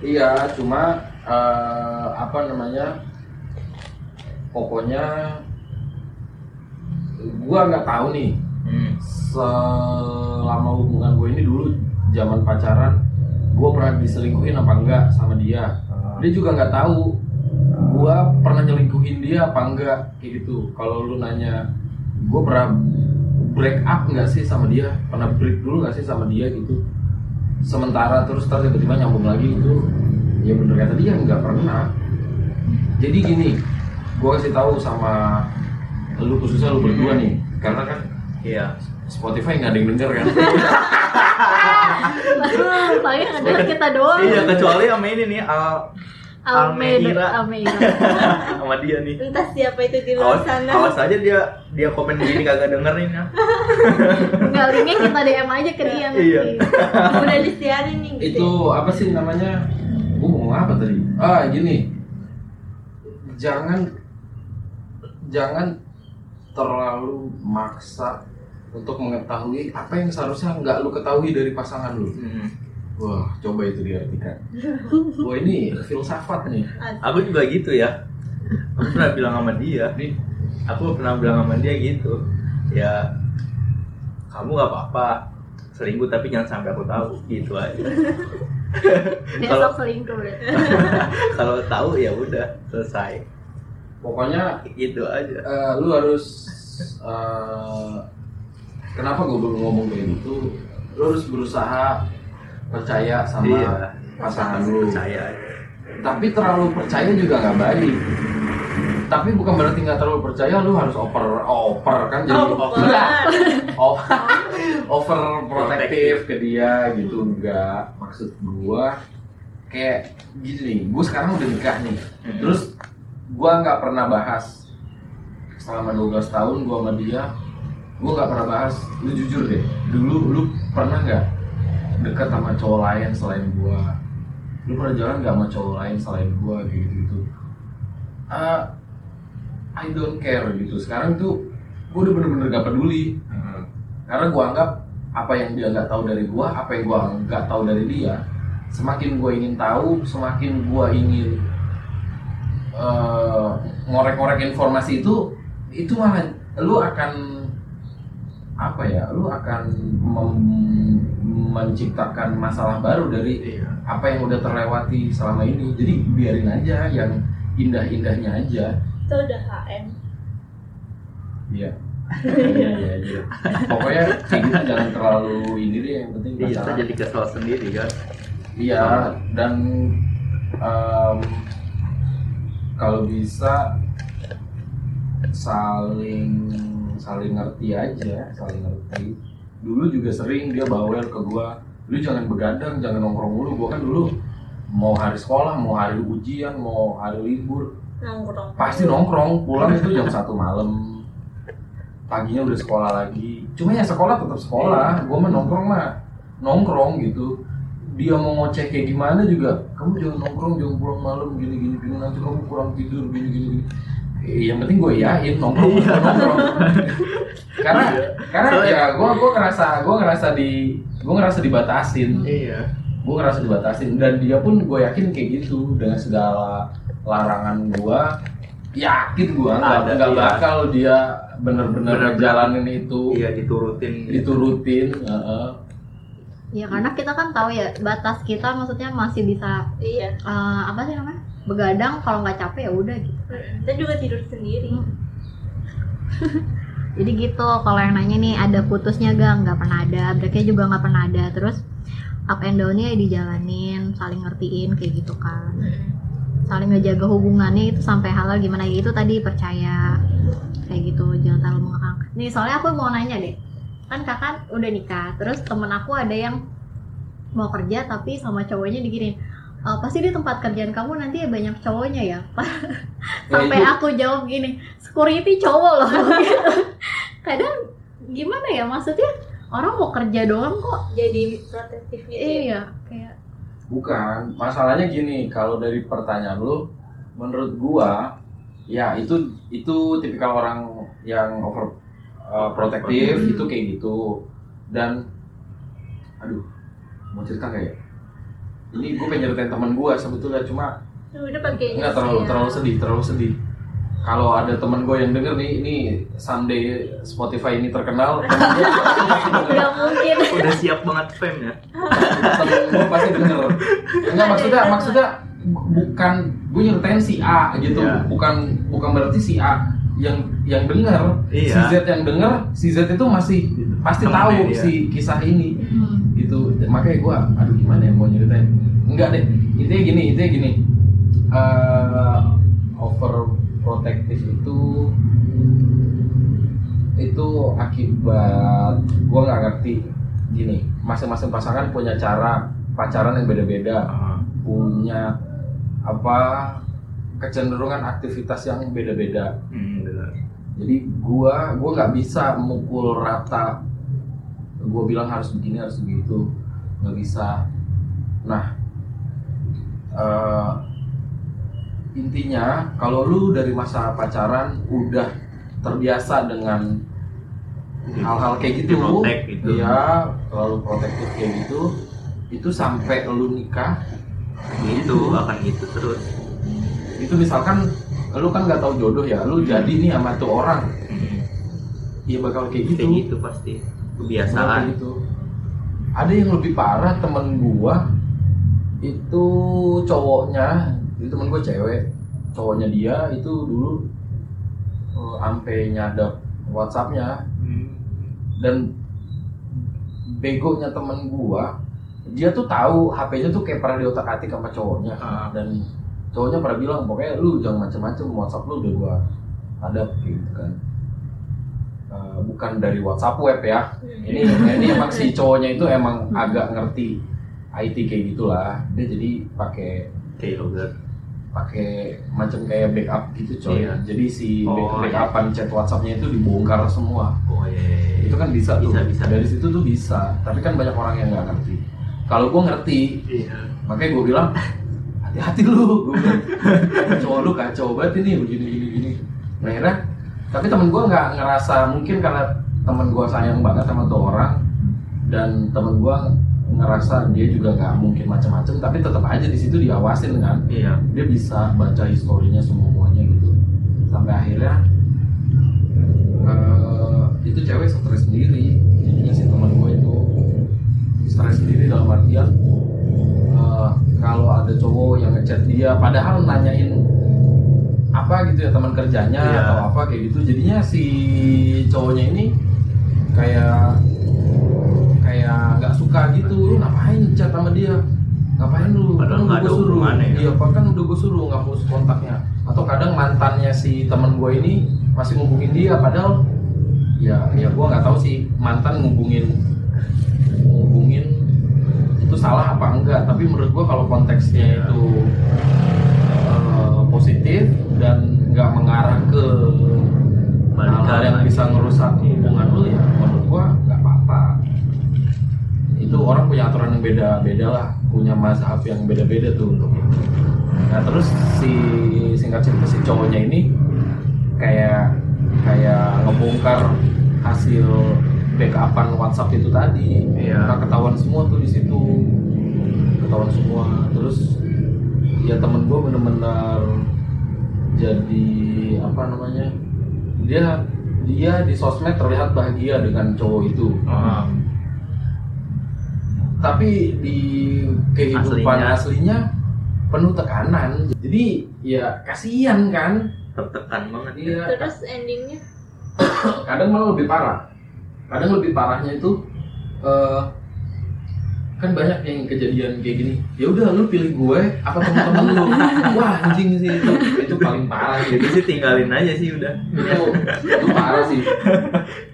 Iya, cuma eh, apa namanya? Pokoknya gua nggak tahu nih Hmm. selama hubungan gue ini dulu zaman pacaran gue pernah diselingkuhin apa enggak sama dia. Dia juga nggak tahu gue pernah nyelingkuhin dia apa enggak kayak gitu. Kalau lu nanya gue pernah break up nggak sih sama dia? Pernah break dulu nggak sih sama dia gitu? Sementara terus ntar tiba-tiba nyambung lagi itu ya bener kata dia nggak pernah. Jadi gini gue kasih tahu sama lu khususnya lu berdua nih. Karena kan Iya. Spotify nggak ada yang denger kan paling ada kita doang Iya, kecuali sama ini nih Al Almeida Almeida. Sama dia nih. entah siapa itu di luar Awas, sana awas aja dia dia komen gini kagak denger nih. Nah. nggak linknya kita DM aja ke dia nanti Iya. udah disiarin nih gitu itu apa sih namanya gue mau apa tadi ah gini jangan jangan terlalu maksa untuk mengetahui apa yang seharusnya nggak lu ketahui dari pasangan lu Hmm. wah coba itu diartikan wah ini filsafat nih Aku juga gitu ya. Aku pernah bilang sama dia. Nih, Aku pernah bilang sama dia gitu. Ya, kamu gak apa-apa selingkuh tapi jangan sampai aku tahu gitu aja. besok Kalau- selingkuh. Kalau tahu ya udah selesai. pokoknya Gitu aja. eh, lu harus eh, kenapa gue belum ngomong kayak gitu lu harus berusaha percaya sama Iya. pasangan lu Percaya aja. tapi terlalu percaya juga nggak baik tapi bukan berarti nggak terlalu percaya lu harus over over kan jadi Over. Enggak. over over protektif ke dia gitu enggak maksud gua kayak gini gua sekarang udah nikah nih terus gua nggak pernah bahas selama 12 tahun gua sama dia gua nggak pernah bahas. Lu jujur deh dulu lu pernah nggak dekat sama cowok lain selain gua? Lu pernah jalan nggak sama cowok lain selain kayak gitu gitu I don't care gitu. Sekarang tuh gua udah bener-bener gak peduli. Karena gua anggap apa yang dia nggak tahu dari gua apa yang gua nggak tahu dari dia semakin gua ingin tahu semakin gua ingin eh, ngorek-ngorek informasi itu itu malah lu akan apa ya lu akan mem- menciptakan masalah baru dari Iya. apa yang udah terlewati selama ini jadi biarin aja yang indah-indahnya aja itu udah HM iya iya iya iya pokoknya kayak gitu jangan terlalu ini deh yang penting Iya, pacaran. kita jadi kesel sendiri kan. iya dan em, kalau bisa saling saling ngerti aja saling ngerti. Dulu juga sering dia bawel ke gua lu jangan begadang jangan nongkrong mulu. Gua kan dulu mau hari sekolah mau hari ujian mau hari libur. Nongkrong. Pasti nongkrong pulang itu jam satu malam. Paginya udah sekolah lagi. Cuma ya sekolah tetap sekolah gue mah nongkrong mah nongkrong gitu. Dia mau ngoceh kayak gimana juga kamu jangan nongkrong jangan pulang malam gini gini gini nanti kamu kurang tidur gini gini gini yang penting gue yain nongkrong gue nongkrong karena karena ya gue gue ngerasa gue ngerasa di gue ngerasa dibatasin Iya. gue ngerasa dibatasin dan dia pun gue yakin kayak gitu dengan segala larangan gue yakin gue nggak nggak iya. bakal dia bener-bener ngejalanin itu Iya diturutin. diturutin heeh. ya karena kita kan tahu ya batas kita maksudnya masih bisa iya eh, apa sih namanya begadang kalau nggak capek ya udah gitu. Kita juga tidur sendiri. Jadi gitu kalau yang nanya nih ada putusnya gak nggak pernah ada breaknya juga nggak pernah ada. Terus up and downnya ya dijalanin saling ngertiin kayak gitu kan. Saling ngejaga hubungannya itu sampai halal gimana gitu tadi percaya. Kayak gitu jangan terlalu mengekang. Nih soalnya aku mau nanya deh. Kan kakak udah nikah terus temen aku ada yang mau kerja tapi sama cowoknya diginin "Eh, pasti di tempat kerjaan kamu nanti ya banyak cowoknya ya sampai itu- aku jawab gini security cowok loh gitu. kadang gimana ya maksudnya orang mau kerja doang kok jadi protektif gitu ya. iya kayak bukan masalahnya gini kalau dari pertanyaan lu menurut gua ya itu itu tipikal orang yang over uh, protektif Hmm. itu kayak gitu dan aduh mau cerita nggak ini gue pengen ceritain teman gua sebetulnya cuma udah pakai terlalu ya. terlalu sedih, terlalu sedih. kalau ada temen gue yang denger nih ini someday Spotify ini terkenal Nggak mungkin. Udah siap banget fame ya. temen gue pasti denger enggak maksudnya maksudnya bu- bukan gue nyeritain si A gitu Iya. bukan bukan berarti si A yang yang denger Iya. si Z yang denger si Z itu masih pasti Temennya tahu dia. si kisah ini makanya gue aduh gimana ya mau nyeritain? Enggak deh intinya gini intinya gini. Eh overprotective itu itu akibat gue nggak ngerti. Gini masing-masing pasangan punya cara pacaran yang beda-beda. Punya apa kecenderungan aktivitas yang beda-beda. Hmm, jadi gua gua nggak bisa mukul rata gua bilang harus begini harus begitu nggak bisa nah eh, intinya kalau lu dari masa pacaran udah terbiasa dengan hal-hal kayak gitu Diprotek gitu. iya terlalu protektif kayak gitu itu sampai lu nikah Gitu akan gitu terus. itu misalkan lu kan nggak tahu jodoh ya lu jadi nih sama tuh orang Hmm. iya bakal kayak gitu Kayak gitu pasti. Kebiasaan. gitu ada yang lebih parah temen gua itu cowoknya itu temen gua cewek cowoknya dia itu dulu eh, ampe nyadap WhatsAppnya Hmm. dan begonya temen gua dia tuh tahu HP-nya tuh kayak pernah diotak atik sama cowoknya Ah. dan cowoknya pernah bilang pokoknya lu jangan macem-macem WhatsApp lu udah gua hadap gitu kan Eh, bukan dari WhatsApp web ya. Ini ini emang si cowoknya itu emang agak ngerti IT kayak gitulah. Dia jadi pakai Keylogger. pakai macam kayak backup gitu coy. Iya. jadi si Oh, back- backupan chat WhatsAppnya itu dibongkar semua. Oh iya. itu kan bisa, tuh. Bisa, bisa. dari situ tuh bisa. Tapi kan banyak orang yang nggak ngerti. Kalau gue ngerti Iya. makanya gue bilang hati-hati lu. Gue bilang cowok lu kacau banget ini begini gini gini nah akhirnya tapi temen gue nggak ngerasa mungkin karena temen gue sayang banget sama tuh orang dan temen gue ngerasa dia juga nggak mungkin macam-macam tapi tetap aja di situ diawasin kan. Iya. dia bisa baca historinya semuanya gitu. Sampai akhirnya eh, itu cewek stres sendiri. Intinya si teman gue itu stres sendiri dalam artian eh, kalau ada cowok yang ngechat dia padahal nanyain apa gitu ya teman kerjanya Iya. atau apa kayak gitu. Jadinya si cowoknya ini kayak kayak nggak suka gitu. Lu ngapain chat sama dia? Ngapain lu? Padahal Kan nggak udah ada suruh. ya. iya kan udah gue suruh ngapus kontaknya. Atau kadang mantannya si temen gue ini masih ngubungin dia padahal ya ya gue nggak tahu sih mantan ngubungin ngubungin itu salah apa enggak. Tapi menurut gue kalau konteksnya itu positif dan nggak mengarah ke hal-hal yang bisa ngerusak hubungan lu ya. Menurut gua nggak apa-apa. Itu orang punya aturan yang beda-beda lah. Punya mazhab yang beda-beda tuh untuk itu. Nah terus si singkat cerita si cowoknya ini kayak kayak ngebongkar hasil backupan WhatsApp itu tadi. Iya. Nah, ketahuan semua tuh di situ. Ketahuan semua. Terus ya temen gue bener-bener jadi apa namanya dia dia di sosmed terlihat bahagia dengan cowok itu Ah. tapi di kehidupan Aslinya. aslinya, penuh tekanan jadi ya kasihan kan Tertekan banget. ya. iya terus endingnya kadang malah lebih parah kadang lebih parahnya itu eh, kan banyak yang kejadian kayak gini. Ya udah lu pilih gue apa temen-temen lu? Wah anjing sih. Itu itu paling parah Jadi gitu sih tinggalin aja sih udah. itu itu parah sih.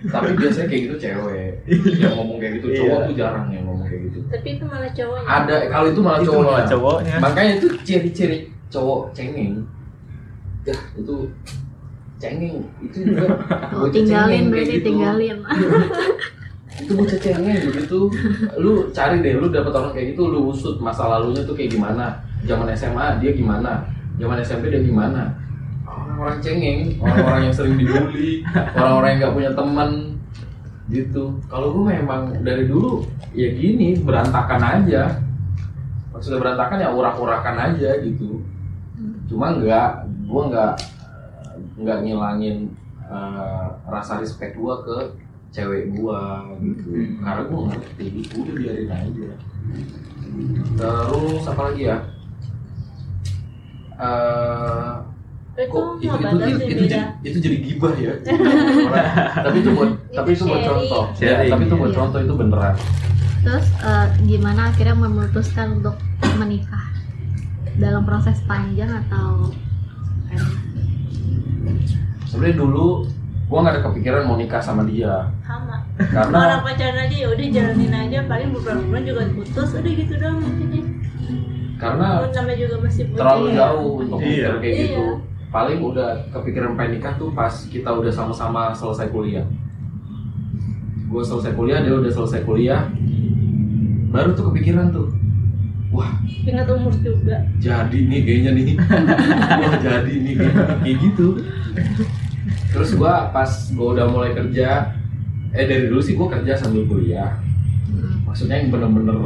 Tapi biasanya kayak gitu cewek. Yang ngomong kayak gitu cowok Iya. tuh jarang yang ngomong kayak gitu. Tapi itu malah cowoknya. Ada kalau itu malah Itu cowoknya. malah cowoknya. makanya itu ciri-ciri cowok cengeng. Ya itu cengeng. Itu juga Oh, tinggalin berarti gitu. tinggalin. itu bocah cengeng begitu. Lu cari deh lu dapet orang kayak gitu lu usut masa lalunya tuh kayak gimana. Zaman SMA dia gimana. Zaman SMP dia gimana. Orang-orang cengeng. Orang-orang yang sering dibully. Orang-orang yang nggak punya teman. Gitu. Kalau gue memang dari dulu ya gini berantakan aja. Maksudnya berantakan ya urak-urakan aja gitu. Cuma nggak gue nggak nggak ngilangin eh, rasa respect gue ke cewek gue gitu Hmm. karena gue ngerti. Udah biarin aja. Terus apa lagi ya? Eh, itu kok itu mau itu, itu, itu, beda. jadi, itu jadi gibah ya? Tapi itu buat tapi itu buat contoh. Ya, tapi itu buat iya. contoh itu beneran. Terus eh, gimana akhirnya memutuskan untuk menikah? Dalam proses panjang atau sebenarnya dulu gua nggak ada kepikiran mau nikah sama dia. Sama. Karena orang pacaran aja ya udah jalanin aja. Paling beberapa bulan juga putus udah gitu doang mungkin karena namanya juga masih bocah. terlalu Iya. jauh untuk Iya. kayak Iya. gitu paling udah kepikiran pengen nikah tuh pas kita udah sama-sama selesai kuliah. Gue selesai kuliah dia udah selesai kuliah. Baru tuh kepikiran tuh. Wah. Ingat umur juga. Jadi nih kayaknya nih. Wah jadi nih. Kayak, kayak gitu terus gua pas gua udah mulai kerja eh dari dulu sih gua kerja sambil kuliah. Maksudnya yang bener-bener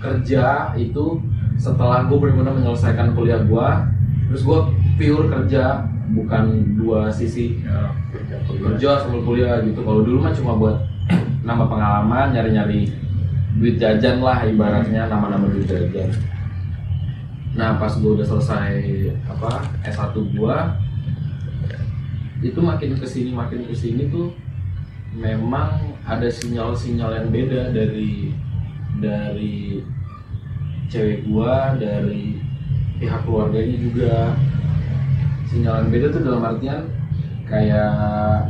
kerja itu setelah gua bener-bener menyelesaikan kuliah gua terus gua pure kerja bukan dua sisi. Kerja sambil kuliah gitu. Kalau dulu mah cuma buat nambah pengalaman nyari-nyari duit jajan lah ibaratnya nama-nama duit jajan. Nah pas gue udah selesai apa S1 gua itu makin ke sini makin ke sini tuh memang ada sinyal-sinyal yang beda dari dari cewek gua dari pihak keluarganya juga. Sinyal yang beda tuh dalam artian kayak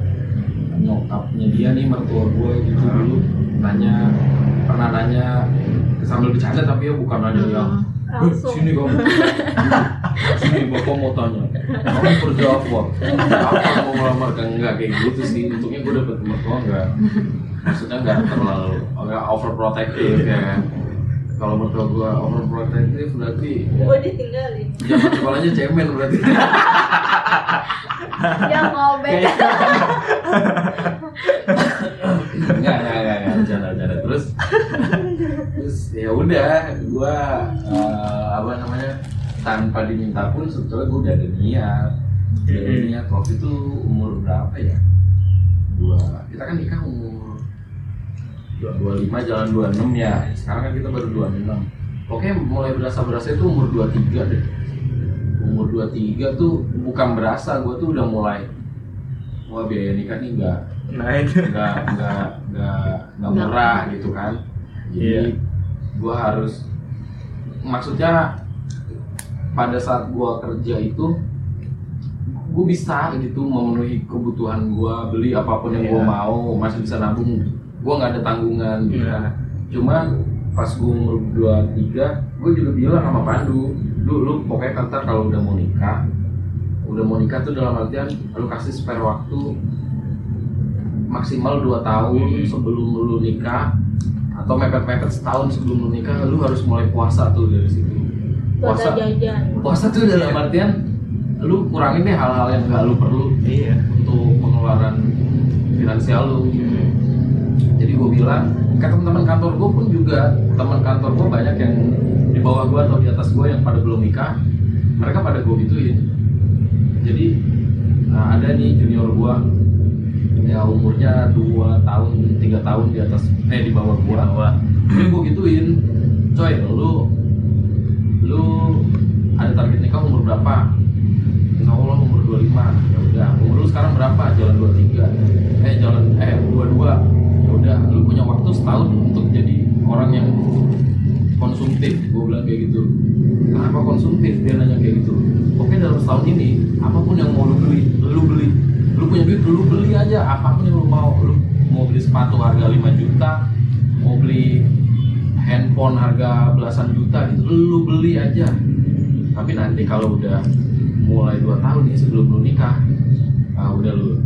nyokapnya dia nih mertua gue gitu dulu nanya pernah nanya sambil bercanda tapi ya bukan nanya yang "Eh, langsung sini kamu sini bapak mau tanya kamu kerja apa apa mau melamar kan enggak? Kayak gitu sih. Untungnya gue dapet mertua enggak. Maksudnya enggak terlalu enggak overprotective ya. Kan kalau mertua gue overprotective berarti gue ditinggalin. Jangan sekolahnya cemen berarti. Ya ngobek enggak enggak enggak enggak. Bercanda bercanda. Terus terus ya udah gua eh, apa namanya tanpa diminta pun sebetulnya gua udah ada niat. Udah ada niat. Waktu itu umur berapa ya? Dua kita kan nikah umur dua dua lima jalan dua enam ya. Sekarang kan kita baru dua enam. Pokoknya mulai berasa berasa itu umur dua tiga deh. Umur dua tiga tuh bukan berasa gua tuh udah mulai wah biaya nikah nih enggak nah itu nggak nggak nggak nggak. murah gitu kan. Iya. jadi gua harus maksudnya pada saat gua kerja itu gue bisa gitu memenuhi kebutuhan gua beli apa pun yang gua Iya. mau masih bisa nabung. Gua nggak ada tanggungan gitu. Kan cuman pas gua umur dua tiga gue juga bilang sama Pandu lu lu pokoknya kata kalau udah mau nikah udah mau nikah tuh dalam artian lu kasih spare waktu maksimal 2 tahun sebelum lu nikah atau mepet-mepet setahun sebelum lu nikah lu harus mulai puasa tuh dari situ puasa. jajan. Puasa tuh dalam artian lu kurangin deh hal-hal yang gak lu perlu iya. untuk pengeluaran finansial lu. Jadi gue bilang ke teman-teman kantor gue pun juga teman kantor gue banyak yang di bawah gue atau di atas gue yang pada belum nikah. Mereka pada gue gituin. Jadi nah, ada nih junior gue ya umurnya 2 tahun tiga tahun di atas eh di bawah gue gue gituin coy lu lu ada target nikah umur berapa? Insya Allah umur 25 ya udah umur lu sekarang berapa? Jalan 23 eh jalan eh 22 ya udah lu punya waktu setahun untuk jadi orang yang konsumtif. Gue bilang kayak gitu. Kenapa konsumtif? Dia nanya kayak gitu. Oke dalam setahun ini apa pun yang mau lu beli lu beli. Lu punya duit lu beli aja. Apa pun yang lu mau lu mau beli sepatu harga 5 juta mau beli handphone harga belasan juta gitu lu beli aja. Tapi nanti kalau udah mulai 2 tahun nih sebelum lu nikah ah udah lu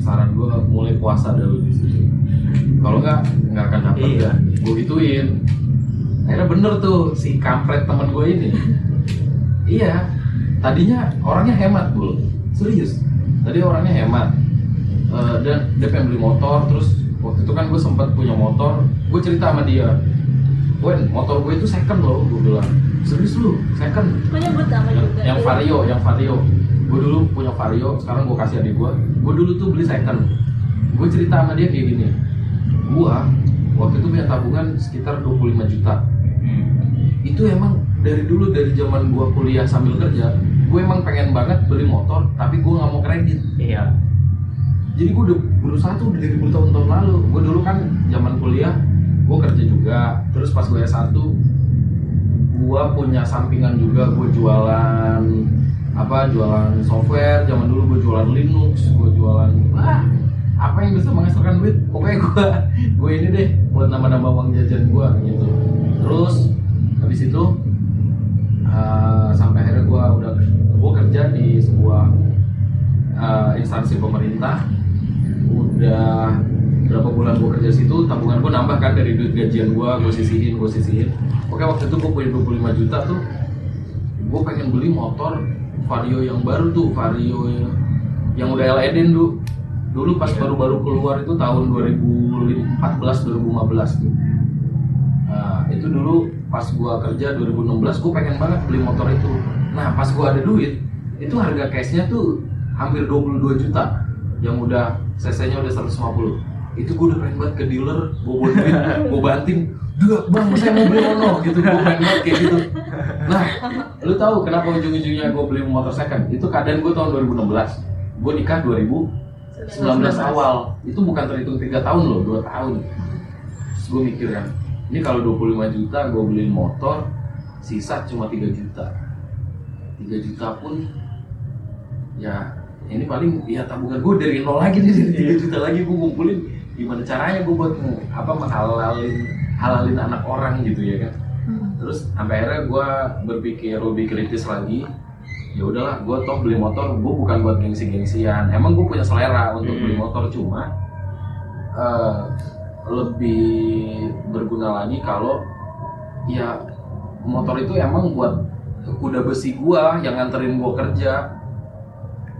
saran gua mulai puasa dulu di situ. Kalau nggak nggak akan dapet Iya. kan gue gituin. Akhirnya bener tuh si kampret teman gue ini. Iya tadinya orangnya hemat bul serius. Tadi orangnya hemat. Eh, dan dia pengen beli motor terus waktu itu kan gue sempat punya motor. Gue cerita sama dia Wen, motor gue itu second loh, gue bilang. Serius lu, second. Gue nyebut nama yang, juga? yang vario yang vario. Gue dulu punya vario sekarang gue kasih adik gue gue dulu tuh beli second. Gue cerita sama dia kayak gini. Gue waktu itu punya tabungan sekitar 25 juta. Hmm. itu emang dari dulu dari zaman gue kuliah sambil kerja gue emang pengen banget beli motor tapi gue nggak mau kredit. Iya. jadi gue udah berusaha tuh dari bertahun-tahun lalu. Gue dulu kan zaman kuliah gue kerja juga terus pas gue S1 gue punya sampingan juga gue jualan apa jualan software. Zaman dulu gue jualan Linux gue jualan wah apa yang bisa menghasilkan duit? Pokoknya gue gue ini deh buat nambah-nambah uang jajan gue gitu. Terus habis itu eh, sampai akhirnya gue udah gue kerja di sebuah eh, instansi pemerintah. Udah berapa bulan gue kerja situ tabungan gue nambah kan dari duit gajian gue gue sisihin gue sisihin oke waktu itu gue punya 25 juta tuh gue pengen beli motor vario yang baru tuh vario yang, udah LED dulu dulu pas baru-baru keluar itu tahun 2014 2015 tuh Nah, itu dulu pas gua kerja 2016 gua pengen banget beli motor itu. Nah, pas gua ada duit, itu harga cashnya tuh hampir 22 juta. Yang udah CC-nya udah 150. Itu gua udah pengen banget ke dealer, gua bawa duit, gua banting, "Duh, Bang, saya mau beli ono." gitu. Gua pengen banget kayak gitu. Nah, lu tahu kenapa ujung-ujungnya gua beli motor second? Itu keadaan gua tahun 2016. Gua nikah 2019 awal. Itu bukan terhitung 3 tahun loh, 2 tahun. Terus gue mikir kan, ini kalau 25 juta gue beliin motor, sisa cuma 3 juta. 3 juta pun ya ini paling ya tabungan gue dari nol lagi nih dari 3 juta lagi gue ngumpulin gimana caranya gue buat apa menghalalin halalin anak orang gitu ya kan Hmm. terus sampai akhirnya gue berpikir lebih kritis lagi ya udahlah gue toh beli motor gue bukan buat gengsi-gengsian emang gue punya selera untuk beli Hmm. motor cuma eh, lebih berguna lagi kalau ya motor itu emang buat kuda besi gua yang nganterin gua kerja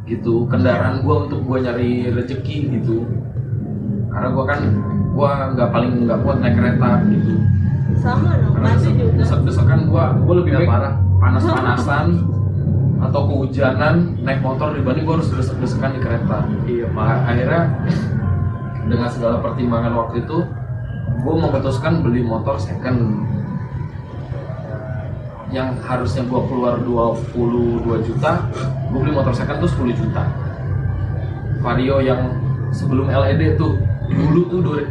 gitu kendaraan gua untuk gua nyari rezeki gitu karena gua kan gua nggak paling nggak kuat naik kereta gitu. Sama dong karena Maju juga. desek-desekan gua gua lebih Ya, baik parah. panas-panasan atau kehujanan naik motor dibanding gua harus desek-desekan di kereta. Iya, Maka akhirnya dengan segala pertimbangan waktu itu gue memutuskan beli motor second. Yang harusnya gue keluar 22 juta gue beli motor second tuh 10 juta. Vario yang sebelum LED tuh dulu tuh dua-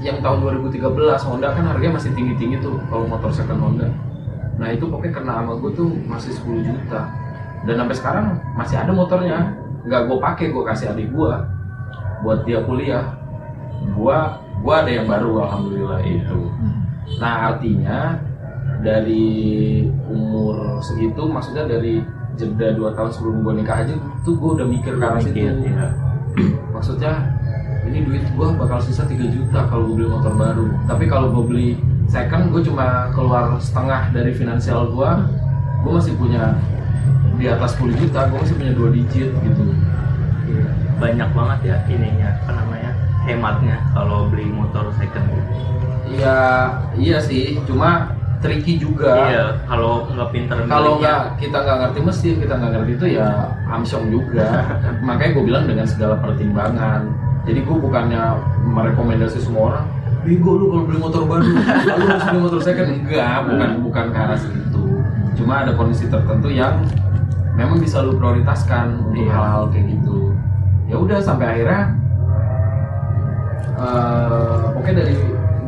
yang tahun 2013 Honda kan harganya masih tinggi-tinggi tuh kalau motor second Honda. Nah itu pokoknya kena sama gue tuh masih 10 juta. Dan sampai sekarang masih ada motornya. Nggak gue pakai gue kasih adik gue buat dia kuliah. Gua gua ada yang baru alhamdulillah itu. Nah artinya dari umur segitu maksudnya dari jeda 2 tahun sebelum gua nikah aja tuh gua udah mikir ke arah situ. Iya. maksudnya ini duit gua bakal sisa 3 juta kalau gua beli motor baru tapi kalau gua beli second gua cuma keluar setengah dari finansial gua gua masih punya di atas 10 juta gua masih punya dua digit gitu Iya. Banyak banget ya ininya apa namanya hematnya kalau beli motor second. Iya, iya sih. Cuma tricky juga. Iya, kalau nggak pinter Kalau nggak kita nggak ngerti mesin, kita nggak ngerti itu ya amsyong juga. Makanya gue bilang dengan segala pertimbangan. Jadi gue bukannya merekomendasi semua orang. Bigo lu kalau beli motor baru, lu harus beli motor second. Enggak, bukan bukan ke arah situ. Cuma ada kondisi tertentu yang memang bisa lu prioritaskan untuk Iya. hal-hal kayak gitu. Ya udah sampai akhirnya eh oke dari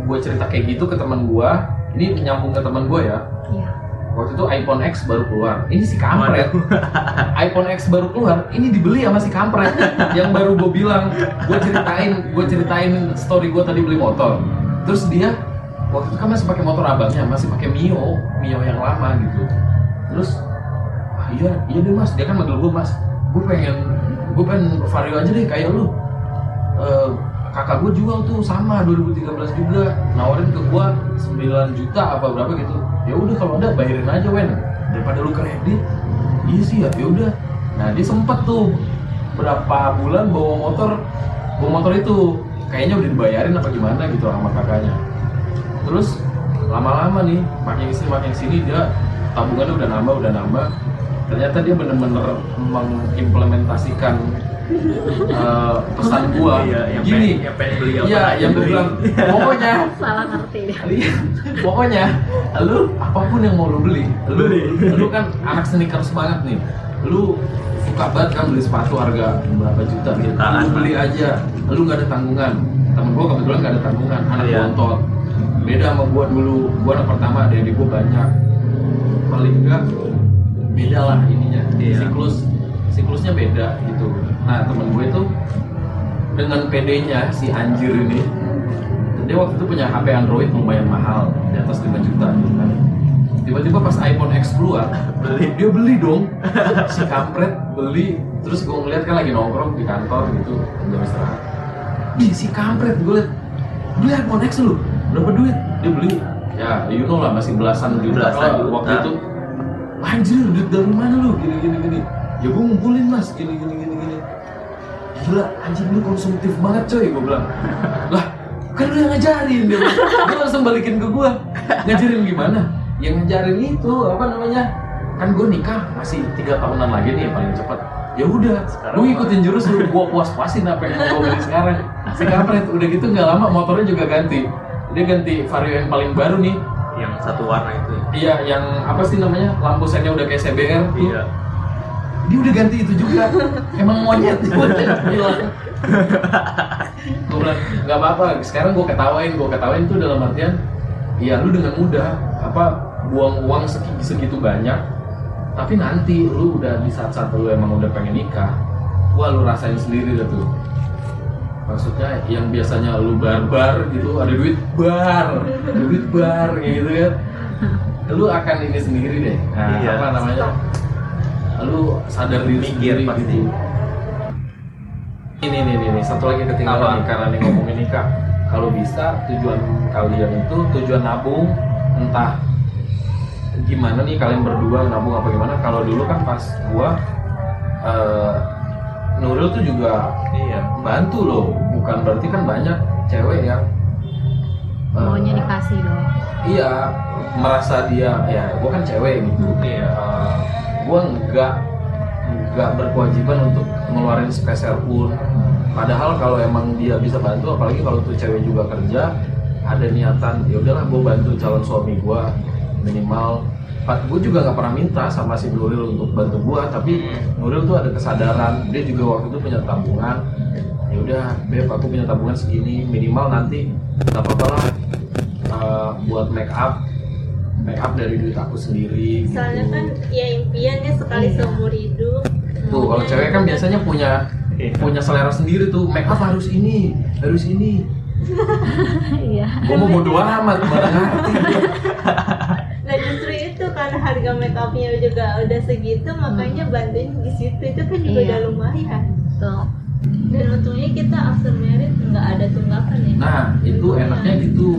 gue cerita kayak gitu ke teman gue ini nyambung ke teman gue ya Iya. Waktu itu iPhone X baru keluar. Ini si kampret. iPhone X baru keluar ini dibeli sama si kampret. Yang baru gue bilang gue ceritain gue ceritain story gue tadi beli motor. Terus dia waktu itu kan masih pakai motor abangnya masih pakai Mio Mio yang lama gitu. Terus "Ah, iya iya deh mas. Dia kan manggil gue mas. Gue pengen gue pengen vario aja deh kayak lu. Eh, kakak gue jual tuh sama 2013 juga. Nawarin ke gue 9 juta apa berapa gitu. Ya udah kalau ada bayarin aja wen. Daripada lu kredit. Iya sih ya ya udah. Nah dia sempet tuh berapa bulan bawa motor bawa motor itu. Kayaknya udah dibayarin apa gimana gitu sama kakaknya. Terus lama-lama nih makin sini makin sini dia tabungannya udah nambah udah nambah. Ternyata dia bener-bener mengimplementasikan eh, pesan gua Iya, yang gini pengen, yang pengen beli apa Iya, yang beli. bilang, pokoknya salah ngerti deh Iya, pokoknya lu apa pun yang mau lu beli, lu, Beli. lu kan anak sneakers banget nih. Lu suka banget kan beli sepatu harga berapa juta gitu. Lu beli aja, lu nggak ada tanggungan. Temen gua kebetulan nggak ada tanggungan, anak Iya. bontot. Beda sama gua dulu, gua anak pertama, adik gua banyak. Paling enggak beda lah ininya, Iya. siklus siklusnya beda gitu. Nah temen gue itu dengan PD-nya si anjir ini dia waktu itu punya HP Android lumayan mahal di atas 5 juta gitu kan. Tiba-tiba pas iPhone X keluar Beli. dia beli dong. Si kampret beli terus gue ngeliat kan lagi nongkrong di kantor gitu jam istirahat. Ih, si kampret gue liat beli iPhone X lu berapa duit? Dia beli. Ya you know lah masih belasan juta Belasan juta. waktu itu. Anjir duit dari mana lu? Gini gini gini. Ya gue ngumpulin mas gini gini gila anjing lu konsumtif banget coy gue bilang. Lah kan lu yang ngajarin dia. Dia langsung balikin ke gue ngajarin gimana? Yang ngajarin itu apa namanya? Kan gue nikah masih tiga tahunan lagi nih paling cepat. Ya udah lu ikutin jurus lu gua puas puasin apa yang mau gue beli sekarang. Si kampret udah gitu nggak lama motornya juga ganti. Dia ganti vario yang paling baru nih. Yang satu warna itu ya. iya yang apa sih namanya? Lampu sennya udah kayak CBR tuh. Iya. Dia udah ganti itu juga. Emang monyet. Bilang gue bilang nggak apa-apa sekarang gue ketawain gue ketawain tuh dalam artian iya lu dengan mudah apa buang uang segi- segitu banyak tapi nanti lu udah di saat-saat lu emang udah pengen nikah wah lu rasain sendiri dah tuh. Maksudnya yang biasanya lu barbar gitu ada duit bar ada duit bar kayak gitu kan lu akan ini sendiri deh. Nah, Iya. apa namanya lu sadar diri Mikir sendiri pasti. gitu. ini nih nih nih satu lagi ketinggalan nih karena nih ngomongin nikah kalau bisa tujuan kalian itu tujuan nabung entah gimana nih kalian berdua nabung apa gimana kalau dulu kan pas gua eh, Nuril tuh juga Iya. bantu loh bukan berarti kan banyak cewek yang eh, maunya dikasih dong iya merasa dia ya gue kan cewek gitu Iya. Eh, gue nggak nggak berkewajiban untuk ngeluarin spesial pun. Padahal kalau emang dia bisa bantu apalagi kalau tuh cewek juga kerja ada niatan ya udahlah gue bantu calon suami gue minimal. Pak, gue juga nggak pernah minta sama si Nuril untuk bantu gue, tapi Nuril tuh ada kesadaran, dia juga waktu itu punya tabungan. Ya udah, beb, aku punya tabungan segini, minimal nanti nggak apa-apa lah eh, buat make up, make up dari duit aku sendiri. gitu. soalnya kan ya impiannya sekali Iya. seumur hidup Tuh, kalau cewek kan biasanya punya Iya. punya selera sendiri tuh, make up harus ini, harus ini. iya Gue mau bodo amat, mana ngerti. nah justru itu karena harga make upnya juga udah segitu makanya bantuin di situ itu kan juga Iya. udah lumayan tuh dan untungnya kita after married nggak ada tunggakan ya Nah, itu enaknya gitu.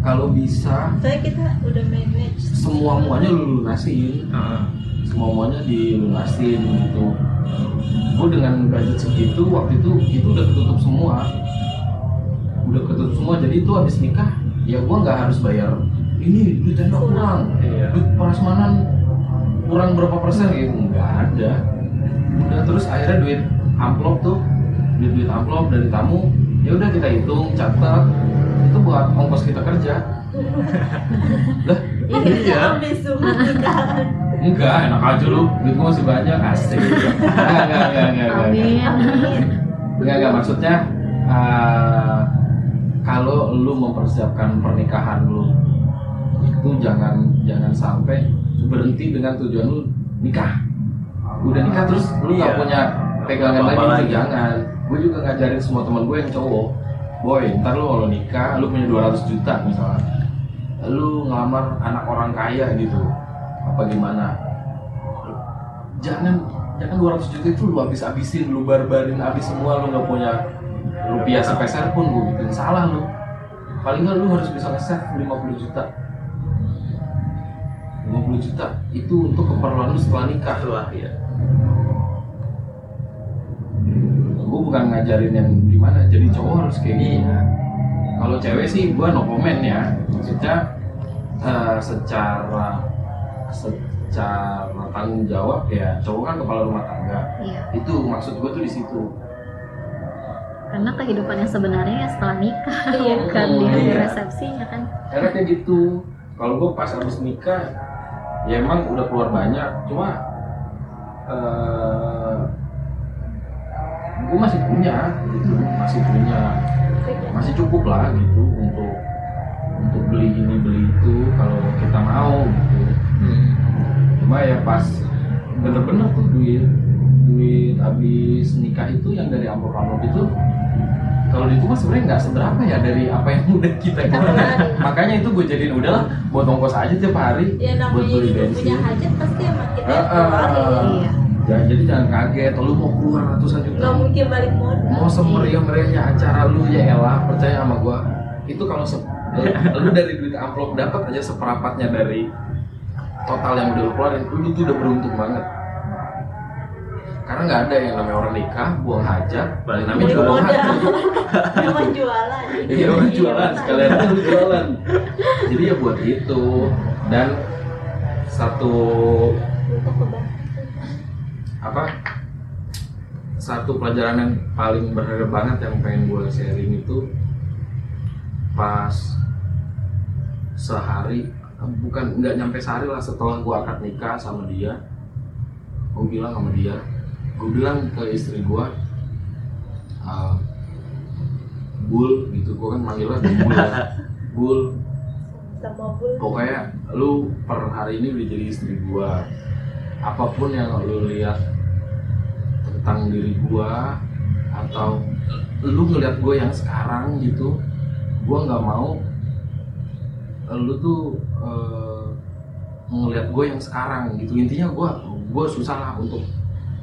Kalau bisa soalnya kita udah manage semua muanya lu lunasin. Heeh. semua muanya dilunasin gitu. Gue dengan budget segitu waktu itu itu udah ketutup semua. Udah ketutup semua jadi itu habis nikah ya gue nggak harus bayar ini duit tenda kurang. Iya. duit prasmanan kurang berapa persen gitu. Nggak ada. Udah terus akhirnya duit amplop tuh. Duit duit amplop dari tamu. Ya udah kita hitung catat itu buat ongkos kita kerja lah Iya. nikahan Enggak, enak aja lu. Duit gua masih banyak, asik. Enggak, enggak, enggak, enggak, enggak. amin Enggak, enggak, maksudnya eh, kalau lu mempersiapkan pernikahan lu itu jangan jangan sampai berhenti dengan tujuan lu nikah. Udah nikah terus lu nggak Iya. punya pegangan Apa-apa lagi, lagi. itu jangan. Gue juga ngajarin semua teman gue yang cowok. Boy, ntar lu kalau nikah, lu punya 200 juta misalnya. Lu ngelamar anak orang kaya gitu. Apa gimana? jangan jangan 200 juta itu lu habis habisin lu barbarin habis semua lu nggak punya rupiah sepeser pun gue bikin salah lu paling nggak lu harus bisa nge-save 50 juta 50 juta itu untuk keperluan lu setelah nikah Setelah ya. Gue bukan ngajarin yang gimana jadi cowok harus kayak gini. Iya. kalau cewek sih gue no comment ya. Maksudnya eh, secara se- secara tanggung jawab ya cowok kan kepala rumah tangga. Iya. Itu maksud gue tuh di situ. Karena kehidupan yang sebenarnya ya setelah nikah Iya. bukan di hari iya. resepsinya kan. Karena kayak gitu. Kalau gue pas habis nikah ya emang udah keluar banyak. Cuma eh gue masih punya gitu. Masih punya. Masih cukup lah gitu untuk untuk beli ini beli itu kalau kita mau gitu. Cuma ya pas bener-bener tuh duit duit habis nikah itu yang dari amplop amplop itu kalau itu mah sebenarnya nggak seberapa ya dari apa yang udah kita keluarin. keluarin. makanya itu gue jadiin udahlah buat ongkos aja tiap hari ya buat beli bensin. punya hajat pasti emang kita yang keluarin Ya, jadi jangan kaget, lu mau keluar ratusan juta. Nggak mungkin balik modal mau semeriah-meriahnya acara lu ya elah percaya sama gua. Itu kalau se- lu dari duit amplop dapat aja seperempatnya dari total yang udah lu keluarin lu tuh udah beruntung banget. Karena nggak ada yang namanya orang nikah buang hajat Balik namanya juga buang hajat cuma jualan. Iya lu jualan. Sekalian lu jualan. Jadi ya buat itu dan satu apa? Satu pelajaran yang paling berharga banget yang pengen gue sharing itu pas sehari bukan nggak nyampe sehari lah setelah gue akad nikah sama dia gue bilang sama dia gue bilang ke istri gue "Ah, bul gitu gue kan manggilnya bul ya. bul. Sama bul. Pokoknya lu per hari ini udah jadi istri gua apa pun yang lu lihat tentang diri gua atau lu ngeliat gue yang sekarang gitu gua nggak mau lu tuh eh, ngeliat gue yang sekarang gitu. Intinya gua gua susah lah untuk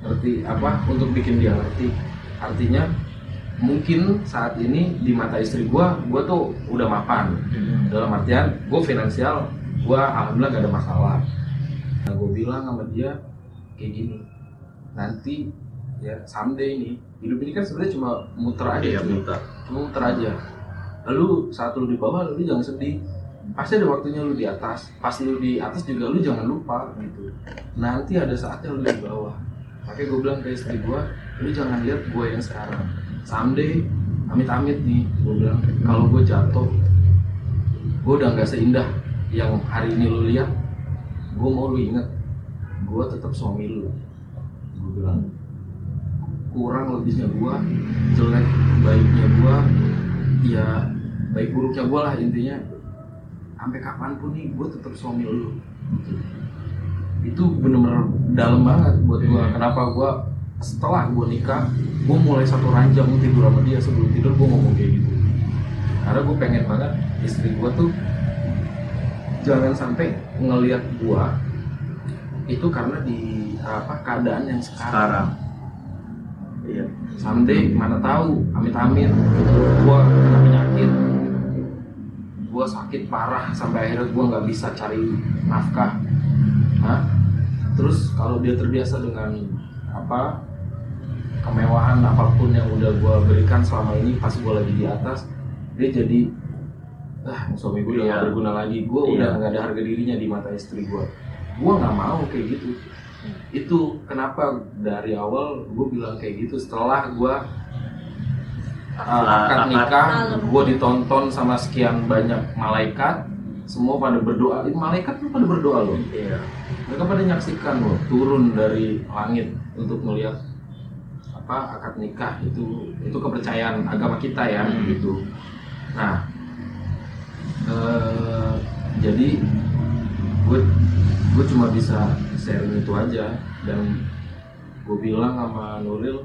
ngerti apa untuk bikin dia ngerti. Artinya mungkin saat ini di mata istri gua gua tuh udah mapan. Dalam artian gue finansial gue alhamdulillah gak ada masalah nah gue bilang sama dia kayak gini nanti ya someday nih hidup ini kan sebenarnya cuma muter aja Iya, cuy. muter. cuma muter aja. Lalu saat lu di bawah lu jangan sedih. Pasti ada waktunya lu di atas. Pas lu di atas juga lu jangan lupa gitu. Nanti ada saatnya lu di bawah. Makanya gue bilang ke istri gue lu jangan lihat gue yang sekarang. Someday amit-amit nih gue bilang. Kalau gue jatuh gue udah nggak seindah yang hari ini lu lihat gue mau lu inget gue tetap suami lu. Gue bilang kurang lebihnya gue jelek baiknya gue ya baik buruknya gue lah intinya. Sampai kapan pun nih gue tetap suami lu. Gitu. itu bener-bener dalam banget buat gue kenapa gue setelah gue nikah gue mulai satu ranjang tidur sama dia. Sebelum tidur gue ngomong kayak gitu. Karena gue pengen banget istri gue tuh jangan sampai ngelihat gue itu karena di apa keadaan yang sekarang, sekarang. Iya. Someday mana tahu amit-amit gua kena penyakit. Gua sakit parah sampai akhirnya gua nggak bisa cari nafkah. Hah? terus kalau dia terbiasa dengan apa kemewahan apa pun yang udah gua berikan selama ini pas gua lagi di atas dia jadi ah suami gue udah Iya. gak berguna lagi. Gue Iya. udah nggak ada harga dirinya di mata istri gue gue nggak mau kayak gitu. Itu kenapa dari awal gue bilang kayak gitu. Setelah gue Setelah akad akad. nikah gue ditonton sama sekian banyak malaikat semua pada berdoa. Ini malaikat tuh pada berdoa loh. Iya. Mereka pada nyaksikan loh turun dari langit untuk melihat apa akad nikah itu itu kepercayaan agama kita ya Hmm. gitu. Nah eh, jadi gue gue cuma bisa sharing itu aja. Dan gue bilang sama Nuril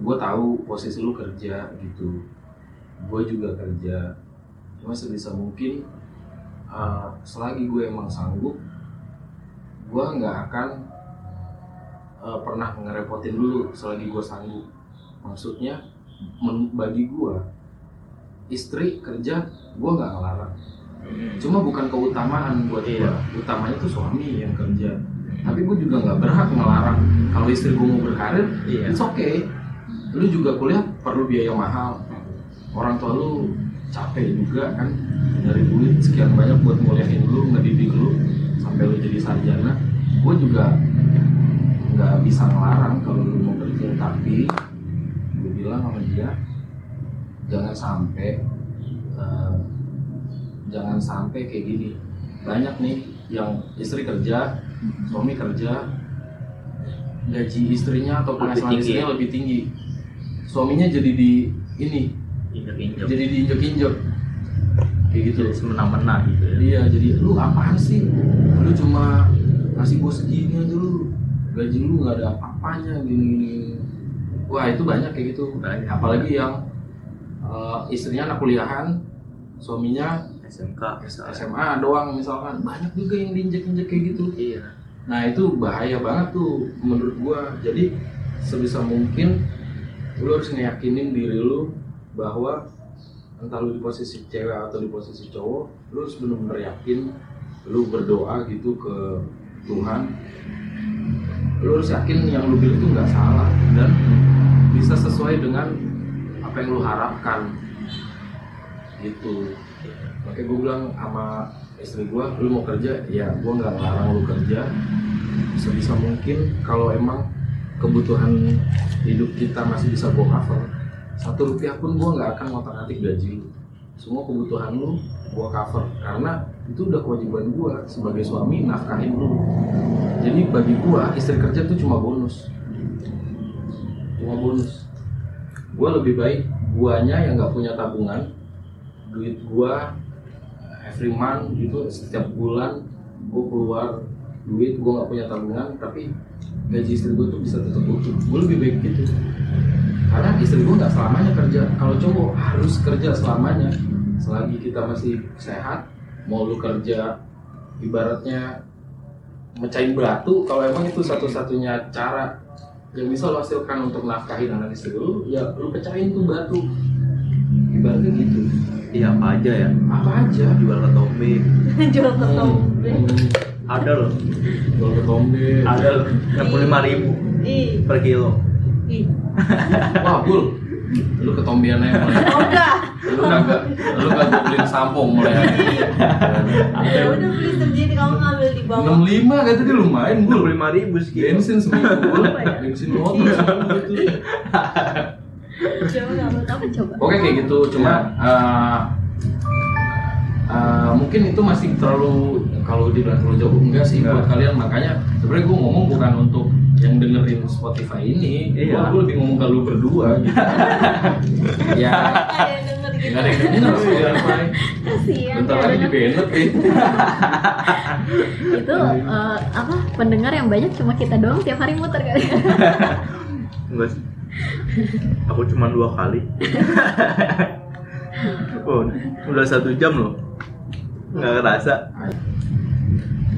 gue tahu posisi lu kerja gitu. Gue juga kerja. Cuma sebisa mungkin eh, selagi gue emang sanggup gue nggak akan eh, pernah ngerepotin dulu selagi gue sanggup. Maksudnya men- bagi gue istri kerja gue nggak ngelarang. Cuma bukan keutamaan buat gue Iya. utamanya tuh suami yang kerja. Tapi gue juga nggak berhak ngelarang. Kalau istri gue mau berkarir Iya. it's okay. Lu juga kuliah perlu biaya mahal. Orang tua lu capek juga kan dari duit sekian banyak buat nguliahin lu ngedidik lu sampai lu jadi sarjana. Gue juga nggak bisa ngelarang kalau lu mau kerja. Tapi gue bilang sama dia jangan sampai eh, jangan sampai kayak gini banyak nih yang istri kerja suami kerja gaji istrinya atau penghasilan istrinya lebih tinggi suaminya jadi di ini injek-injek jadi diinjek-injek kayak gitu jadi semena-mena gitu ya Iya, jadi lu apaan sih? Lu cuma ngasih gue segini aja lu. Gaji lu nggak ada apa-apanya gini-gini. Wah, itu banyak kayak gitu. Banyak. Apalagi yang eh, istrinya anak kuliahan, suaminya SMK SMA doang misalkan. Banyak juga yang diinjek-injek kayak gitu. iya Nah, itu bahaya banget tuh menurut gua. Jadi sebisa mungkin lu harus ngeyakinin diri lu bahwa entah lu di posisi cewek atau di posisi cowok, lu harus benar-benar yakin lu berdoa gitu ke Tuhan. Lu harus yakin yang lu pilih itu nggak salah dan bisa sesuai dengan apa yang lu harapkan. Gitu. Makanya gue bilang sama istri gue, lu mau kerja, ya gue nggak ngelarang lu kerja. Sebisa mungkin kalau emang kebutuhan hidup kita masih bisa gue cover, satu rupiah pun gue nggak akan ngotak atik gaji lu. Semua kebutuhan lu gue cover karena itu udah kewajiban gue sebagai suami nafkahin lu. Jadi bagi gue istri kerja tuh cuma bonus, cuma bonus. Gue lebih baik guanya yang nggak punya tabungan, duit gua every month gitu setiap bulan gue keluar duit gue nggak punya tabungan tapi gaji istri gue tuh bisa tetap utuh. Gue lebih baik gitu. Karena istri gue nggak selamanya kerja. Kalau cowok harus kerja selamanya. Selagi kita masih sehat mau lu kerja ibaratnya mecahin batu kalau emang itu satu-satunya cara yang bisa lo hasilkan untuk nafkahin anak istri lu ya lu pecahin tuh batu. Ibaratnya gitu. Iya apa aja ya? Apa aja. Jual ke tombe jual ke tombe Hmm, ada loh. Jual ke tombe ada loh. Enam puluh lima ribu ih. per kilo. Ih. Wah bul lu ke tombean aja mulai. Oh udah lu kagak lu kagak beliin sampung mulai. Hari ini ya udah beli sendiri. Kamu ngambil di bawah. Enam lima kata dia lumayan enam bul puluh lima ribu sekilo bensin seminggu. Ya? bensin motor seminggu gitu coba ngambil apa coba. Oke kayak gitu, cuma uh, uh, mungkin itu masih terlalu kalau dibilang terlalu jauh enggak sih Enggak. buat kalian. Makanya sebenarnya gue ngomong bukan untuk yang dengerin Spotify ini, Iya. gue lebih ngomong ke lu berdua. Gitu. ya. Ada yang denger gitu. Nggak ada yang denger Spotify. kasihan Bentar ya. Lagi di dengan- banned nih. itu eh, apa pendengar yang banyak cuma kita doang tiap hari muter kali enggak sih. Aku cuma dua kali. Oh, udah satu jam loh nggak kerasa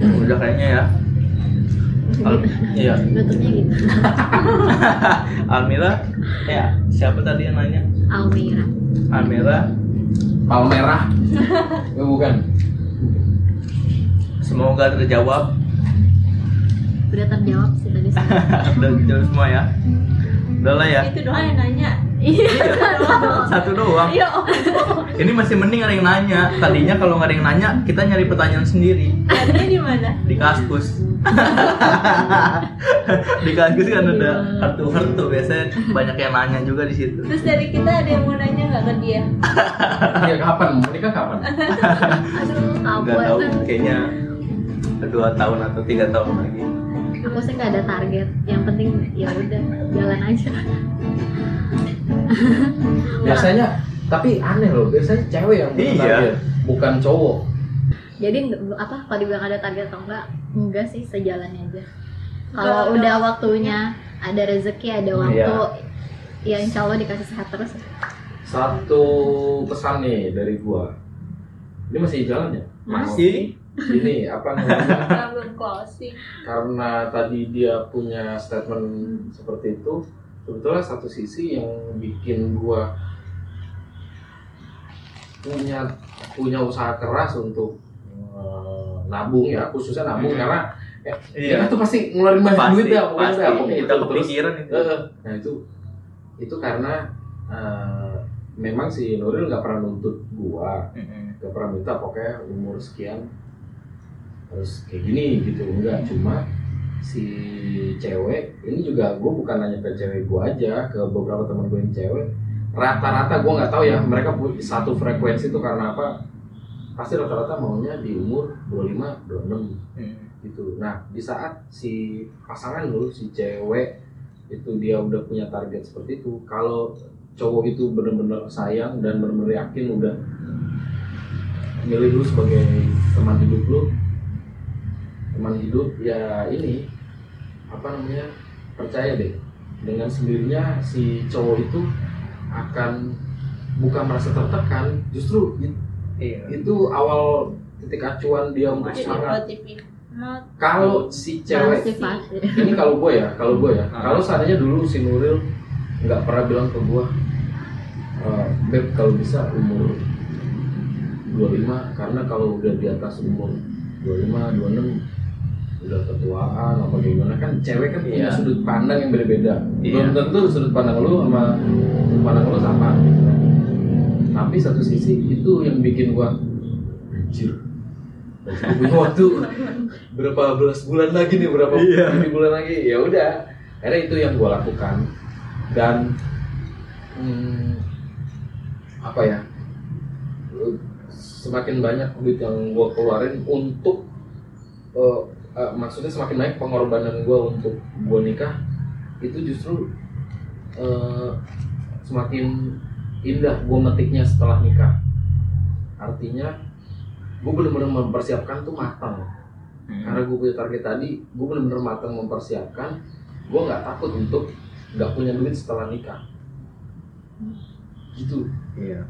udah kayaknya ya. Al- iya. Gitu. Almira ya siapa tadi yang nanya? Almira. Almira. Palmerah. Eh, bukan. semoga terjawab. Udah terjawab sih tadi. Sih. udah terjawab semua ya udah lah ya. Itu doang yang nanya. Iya. Satu doang. Iya. Ini masih mending ada yang nanya. Tadinya kalau nggak ada yang nanya kita nyari pertanyaan sendiri. Adanya di mana? Di kaskus di kaskus kan ada kartu kartu biasanya. Banyak yang nanya juga di situ. Terus dari kita ada yang mau nanya nggak ke dia? Ya kapan? Mau nikah kapan? aduh nggak tahu kayaknya dua tahun atau tiga tahun lagi aku sih nggak ada target yang penting ya udah jalan aja Biasanya tapi aneh loh, biasanya cewek yang punya Iya. target, bukan cowok. jadi apa kalau dibilang ada target atau enggak enggak sih sejalannya aja Kalau udah waktunya. ada rezeki ada waktu ya insya Allah dikasih sehat terus Satu pesan nih dari gua. Ini masih jalan ya? masih Ini apa namanya? Belum closing karena tadi dia punya statement seperti itu sebetulnya satu sisi yang bikin gua punya punya usaha keras untuk eh, nabung ya khususnya nabung Hmm. karena ya, Iya. kita tuh pasti ngeluarin banyak duit ya pokoknya pasti pokoknya itu. Terus, kepikiran itu nah itu itu karena eh, memang si Nuril nggak pernah nuntut gua Mm-mm. gak pernah minta pokoknya umur sekian harus kayak gini gitu enggak. Cuma si cewek ini juga gue bukan nanya ke cewek gue aja ke beberapa teman gue yang cewek. Rata-rata gue nggak tahu ya mereka satu frekuensi itu karena apa? Pasti rata-rata maunya di umur 25 26 Hmm. gitu. Nah di saat si pasangan lu si cewek itu dia udah punya target seperti itu kalau cowok itu bener-bener sayang dan bener-bener yakin udah milih lu sebagai teman hidup lu teman hidup ya ini apa namanya percaya deh. Dengan sendirinya si cowok itu akan bukan merasa tertekan justru it- Iya. itu awal titik acuan dia untuk semangat. kalau si cewek ini kalau gue ya kalau gue ya. Ah. kalau seandainya dulu si Nuril nggak pernah bilang ke gue "Eh, beb kalau bisa umur 25 karena kalau udah di atas umur 25 26 udah ketuaan apa gimana? Kan cewek kan punya Iya. sudut pandang yang berbeda belum Iya. tentu sudut pandang lu sama sudut pandang lu sama. Gitu tapi satu sisi itu yang bikin gua anjir. Punya waktu berapa belas bulan lagi nih berapa ini bulan lagi. Ya udah akhirnya itu yang gua lakukan. Dan hmm, apa ya semakin banyak duit yang gua keluarin untuk eh, eh, maksudnya semakin banyak pengorbanan gua untuk gua nikah itu justru eh, semakin indah gua metiknya setelah nikah. Artinya gue bener-bener mempersiapkan tuh matang. Hmm. karena gue punya target tadi gue bener-bener matang mempersiapkan gue nggak takut untuk nggak punya duit setelah nikah. Gitu. Iya.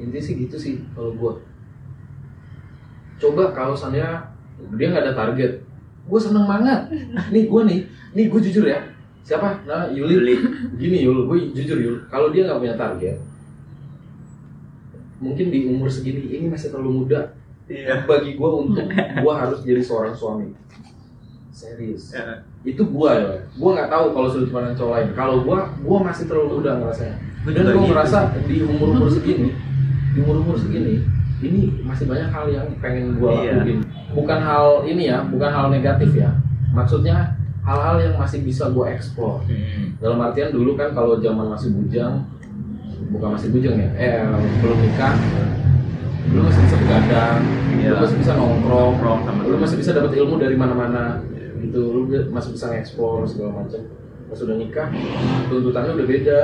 intinya sih gitu sih kalau gue coba kalau seandainya dia nggak ada target. Gue seneng banget. Nih gue nih nih gue jujur ya. Siapa? Nah Yuli. Yuli. gini Yul gue jujur Yul. Kalau dia nggak punya target mungkin di umur segini ini masih terlalu muda Iya. bagi gue untuk gue harus jadi seorang suami. Serius. Ya. itu gue ya gue nggak tahu kalau sudut pandang cowok lain. Kalau gue gue masih terlalu muda ngerasanya. Dan gue gitu. ngerasa di umur umur segini di umur umur segini ini masih banyak hal yang pengen gue Iya. lakuin bukan hal ini ya bukan hal negatif ya. Maksudnya hal-hal yang masih bisa gue explore. Hmm. dalam artian dulu kan kalau zaman masih bujang bukan masih bujang ya eh belum nikah lu masih bisa begadang Iya. lu masih bisa nongkrong Nongkrong sama lu masih bisa dapat ilmu dari mana-mana gitu. Lu masih bisa ngeksplor segala macam. Pas udah nikah tuntutannya udah beda.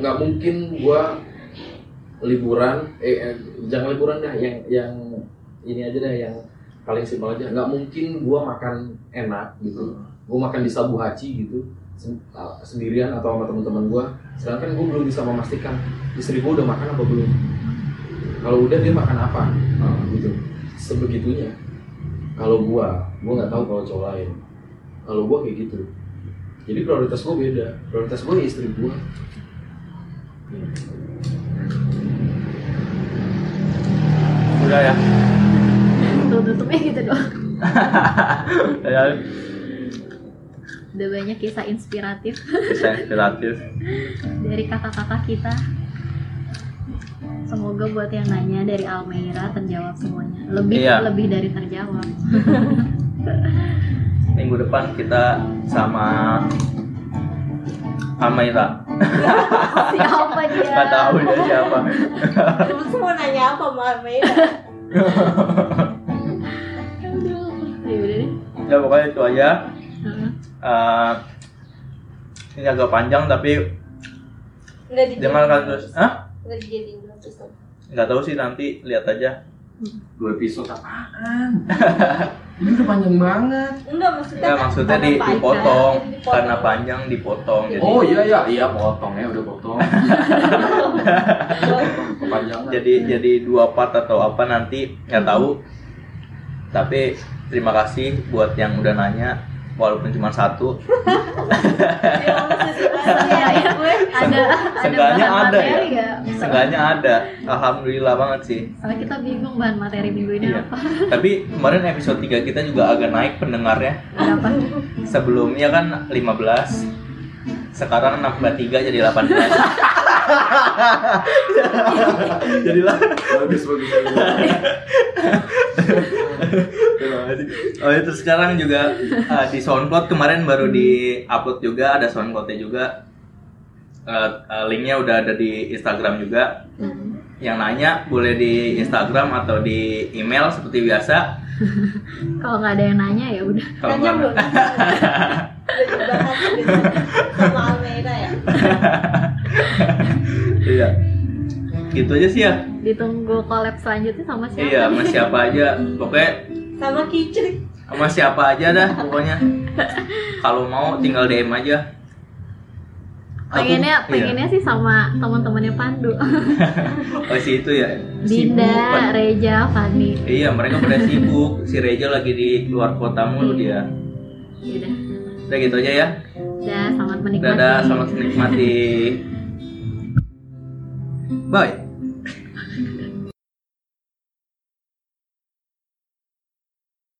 Nggak mungkin gua liburan eh, eh, jangan liburan dah yang yang ini aja deh yang paling simpel aja. Nggak mungkin gua makan enak gitu. Gua makan di sabu haci gitu uh, sendirian atau sama teman-teman gua. Sedangkan gua belum bisa memastikan istri gua udah makan apa belum. Kalau udah dia makan apa? Nah, gitu. Sebegitunya. Kalau gua gua nggak tahu kalau cowok lain. Kalau gua kayak gitu. Jadi prioritas gua beda. Prioritas gua ya istri gua. Udah ya. Tutup tutupnya gitu doang. Ya, Udah banyak kisah inspiratif bisa inspiratif. dari kakak-kakak kita. Semoga buat yang nanya dari Almeira terjawab semuanya. Lebih Iya. lebih dari terjawab. Minggu depan kita sama Amaira. Siapa dia? Nggak tahu dia siapa. Terus mau nanya apa Mbak Meda? Ya udah. Ya pokoknya itu aja. Heeh. Eh, ini agak panjang tapi kan terus. Dijadiin episode. Nggak tahu sih nanti lihat aja. dua episode apaan ini udah panjang banget Enggak maksudnya Ya maksudnya di, panjang, dipotong dipotong. karena panjang dipotong. Jadi oh iya iya iya potong ya udah potong jadi jadi dua part atau apa nanti nggak tahu. Tapi terima kasih buat yang udah nanya walaupun cuma satu. Ya Iya, iya. gue. Ada Seenggaknya ya. nggak? Seenggaknya ada. Alhamdulillah banget sih. Soalnya kita bingung bahan materi minggu ini Iya. apa. Tapi kemarin episode 3 kita juga agak naik pendengarnya. Berapa? Sebelumnya kan 15. Sekarang nambah 3 jadi 18. Jadilah bagus bagus bagus. Oh itu sekarang juga uh, di SoundCloud kemarin baru di upload juga ada SoundCloudnya juga Uh, uh, linknya udah ada di Instagram juga Hmm. yang nanya boleh di Instagram atau di email seperti biasa Kalau nggak ada yang nanya ya udah. nggak- belum? Sama Almeida ya. iya gitu aja sih ya Ditunggu collab selanjutnya sama siapa? iya sama siapa aja pokoknya Sama Kicrik. sama siapa aja dah pokoknya kalau mau tinggal DM aja Aku- Pengennya, iya. pengennya sih sama teman-temannya Pandu. oh si itu ya Sibuk, Dinda, Pan. Reja, Fani. iya mereka pada sibuk si Reja lagi di luar kota mulu dia Yaudah. udah gitu aja ya Udah, selamat menikmati. dadah selamat menikmati bye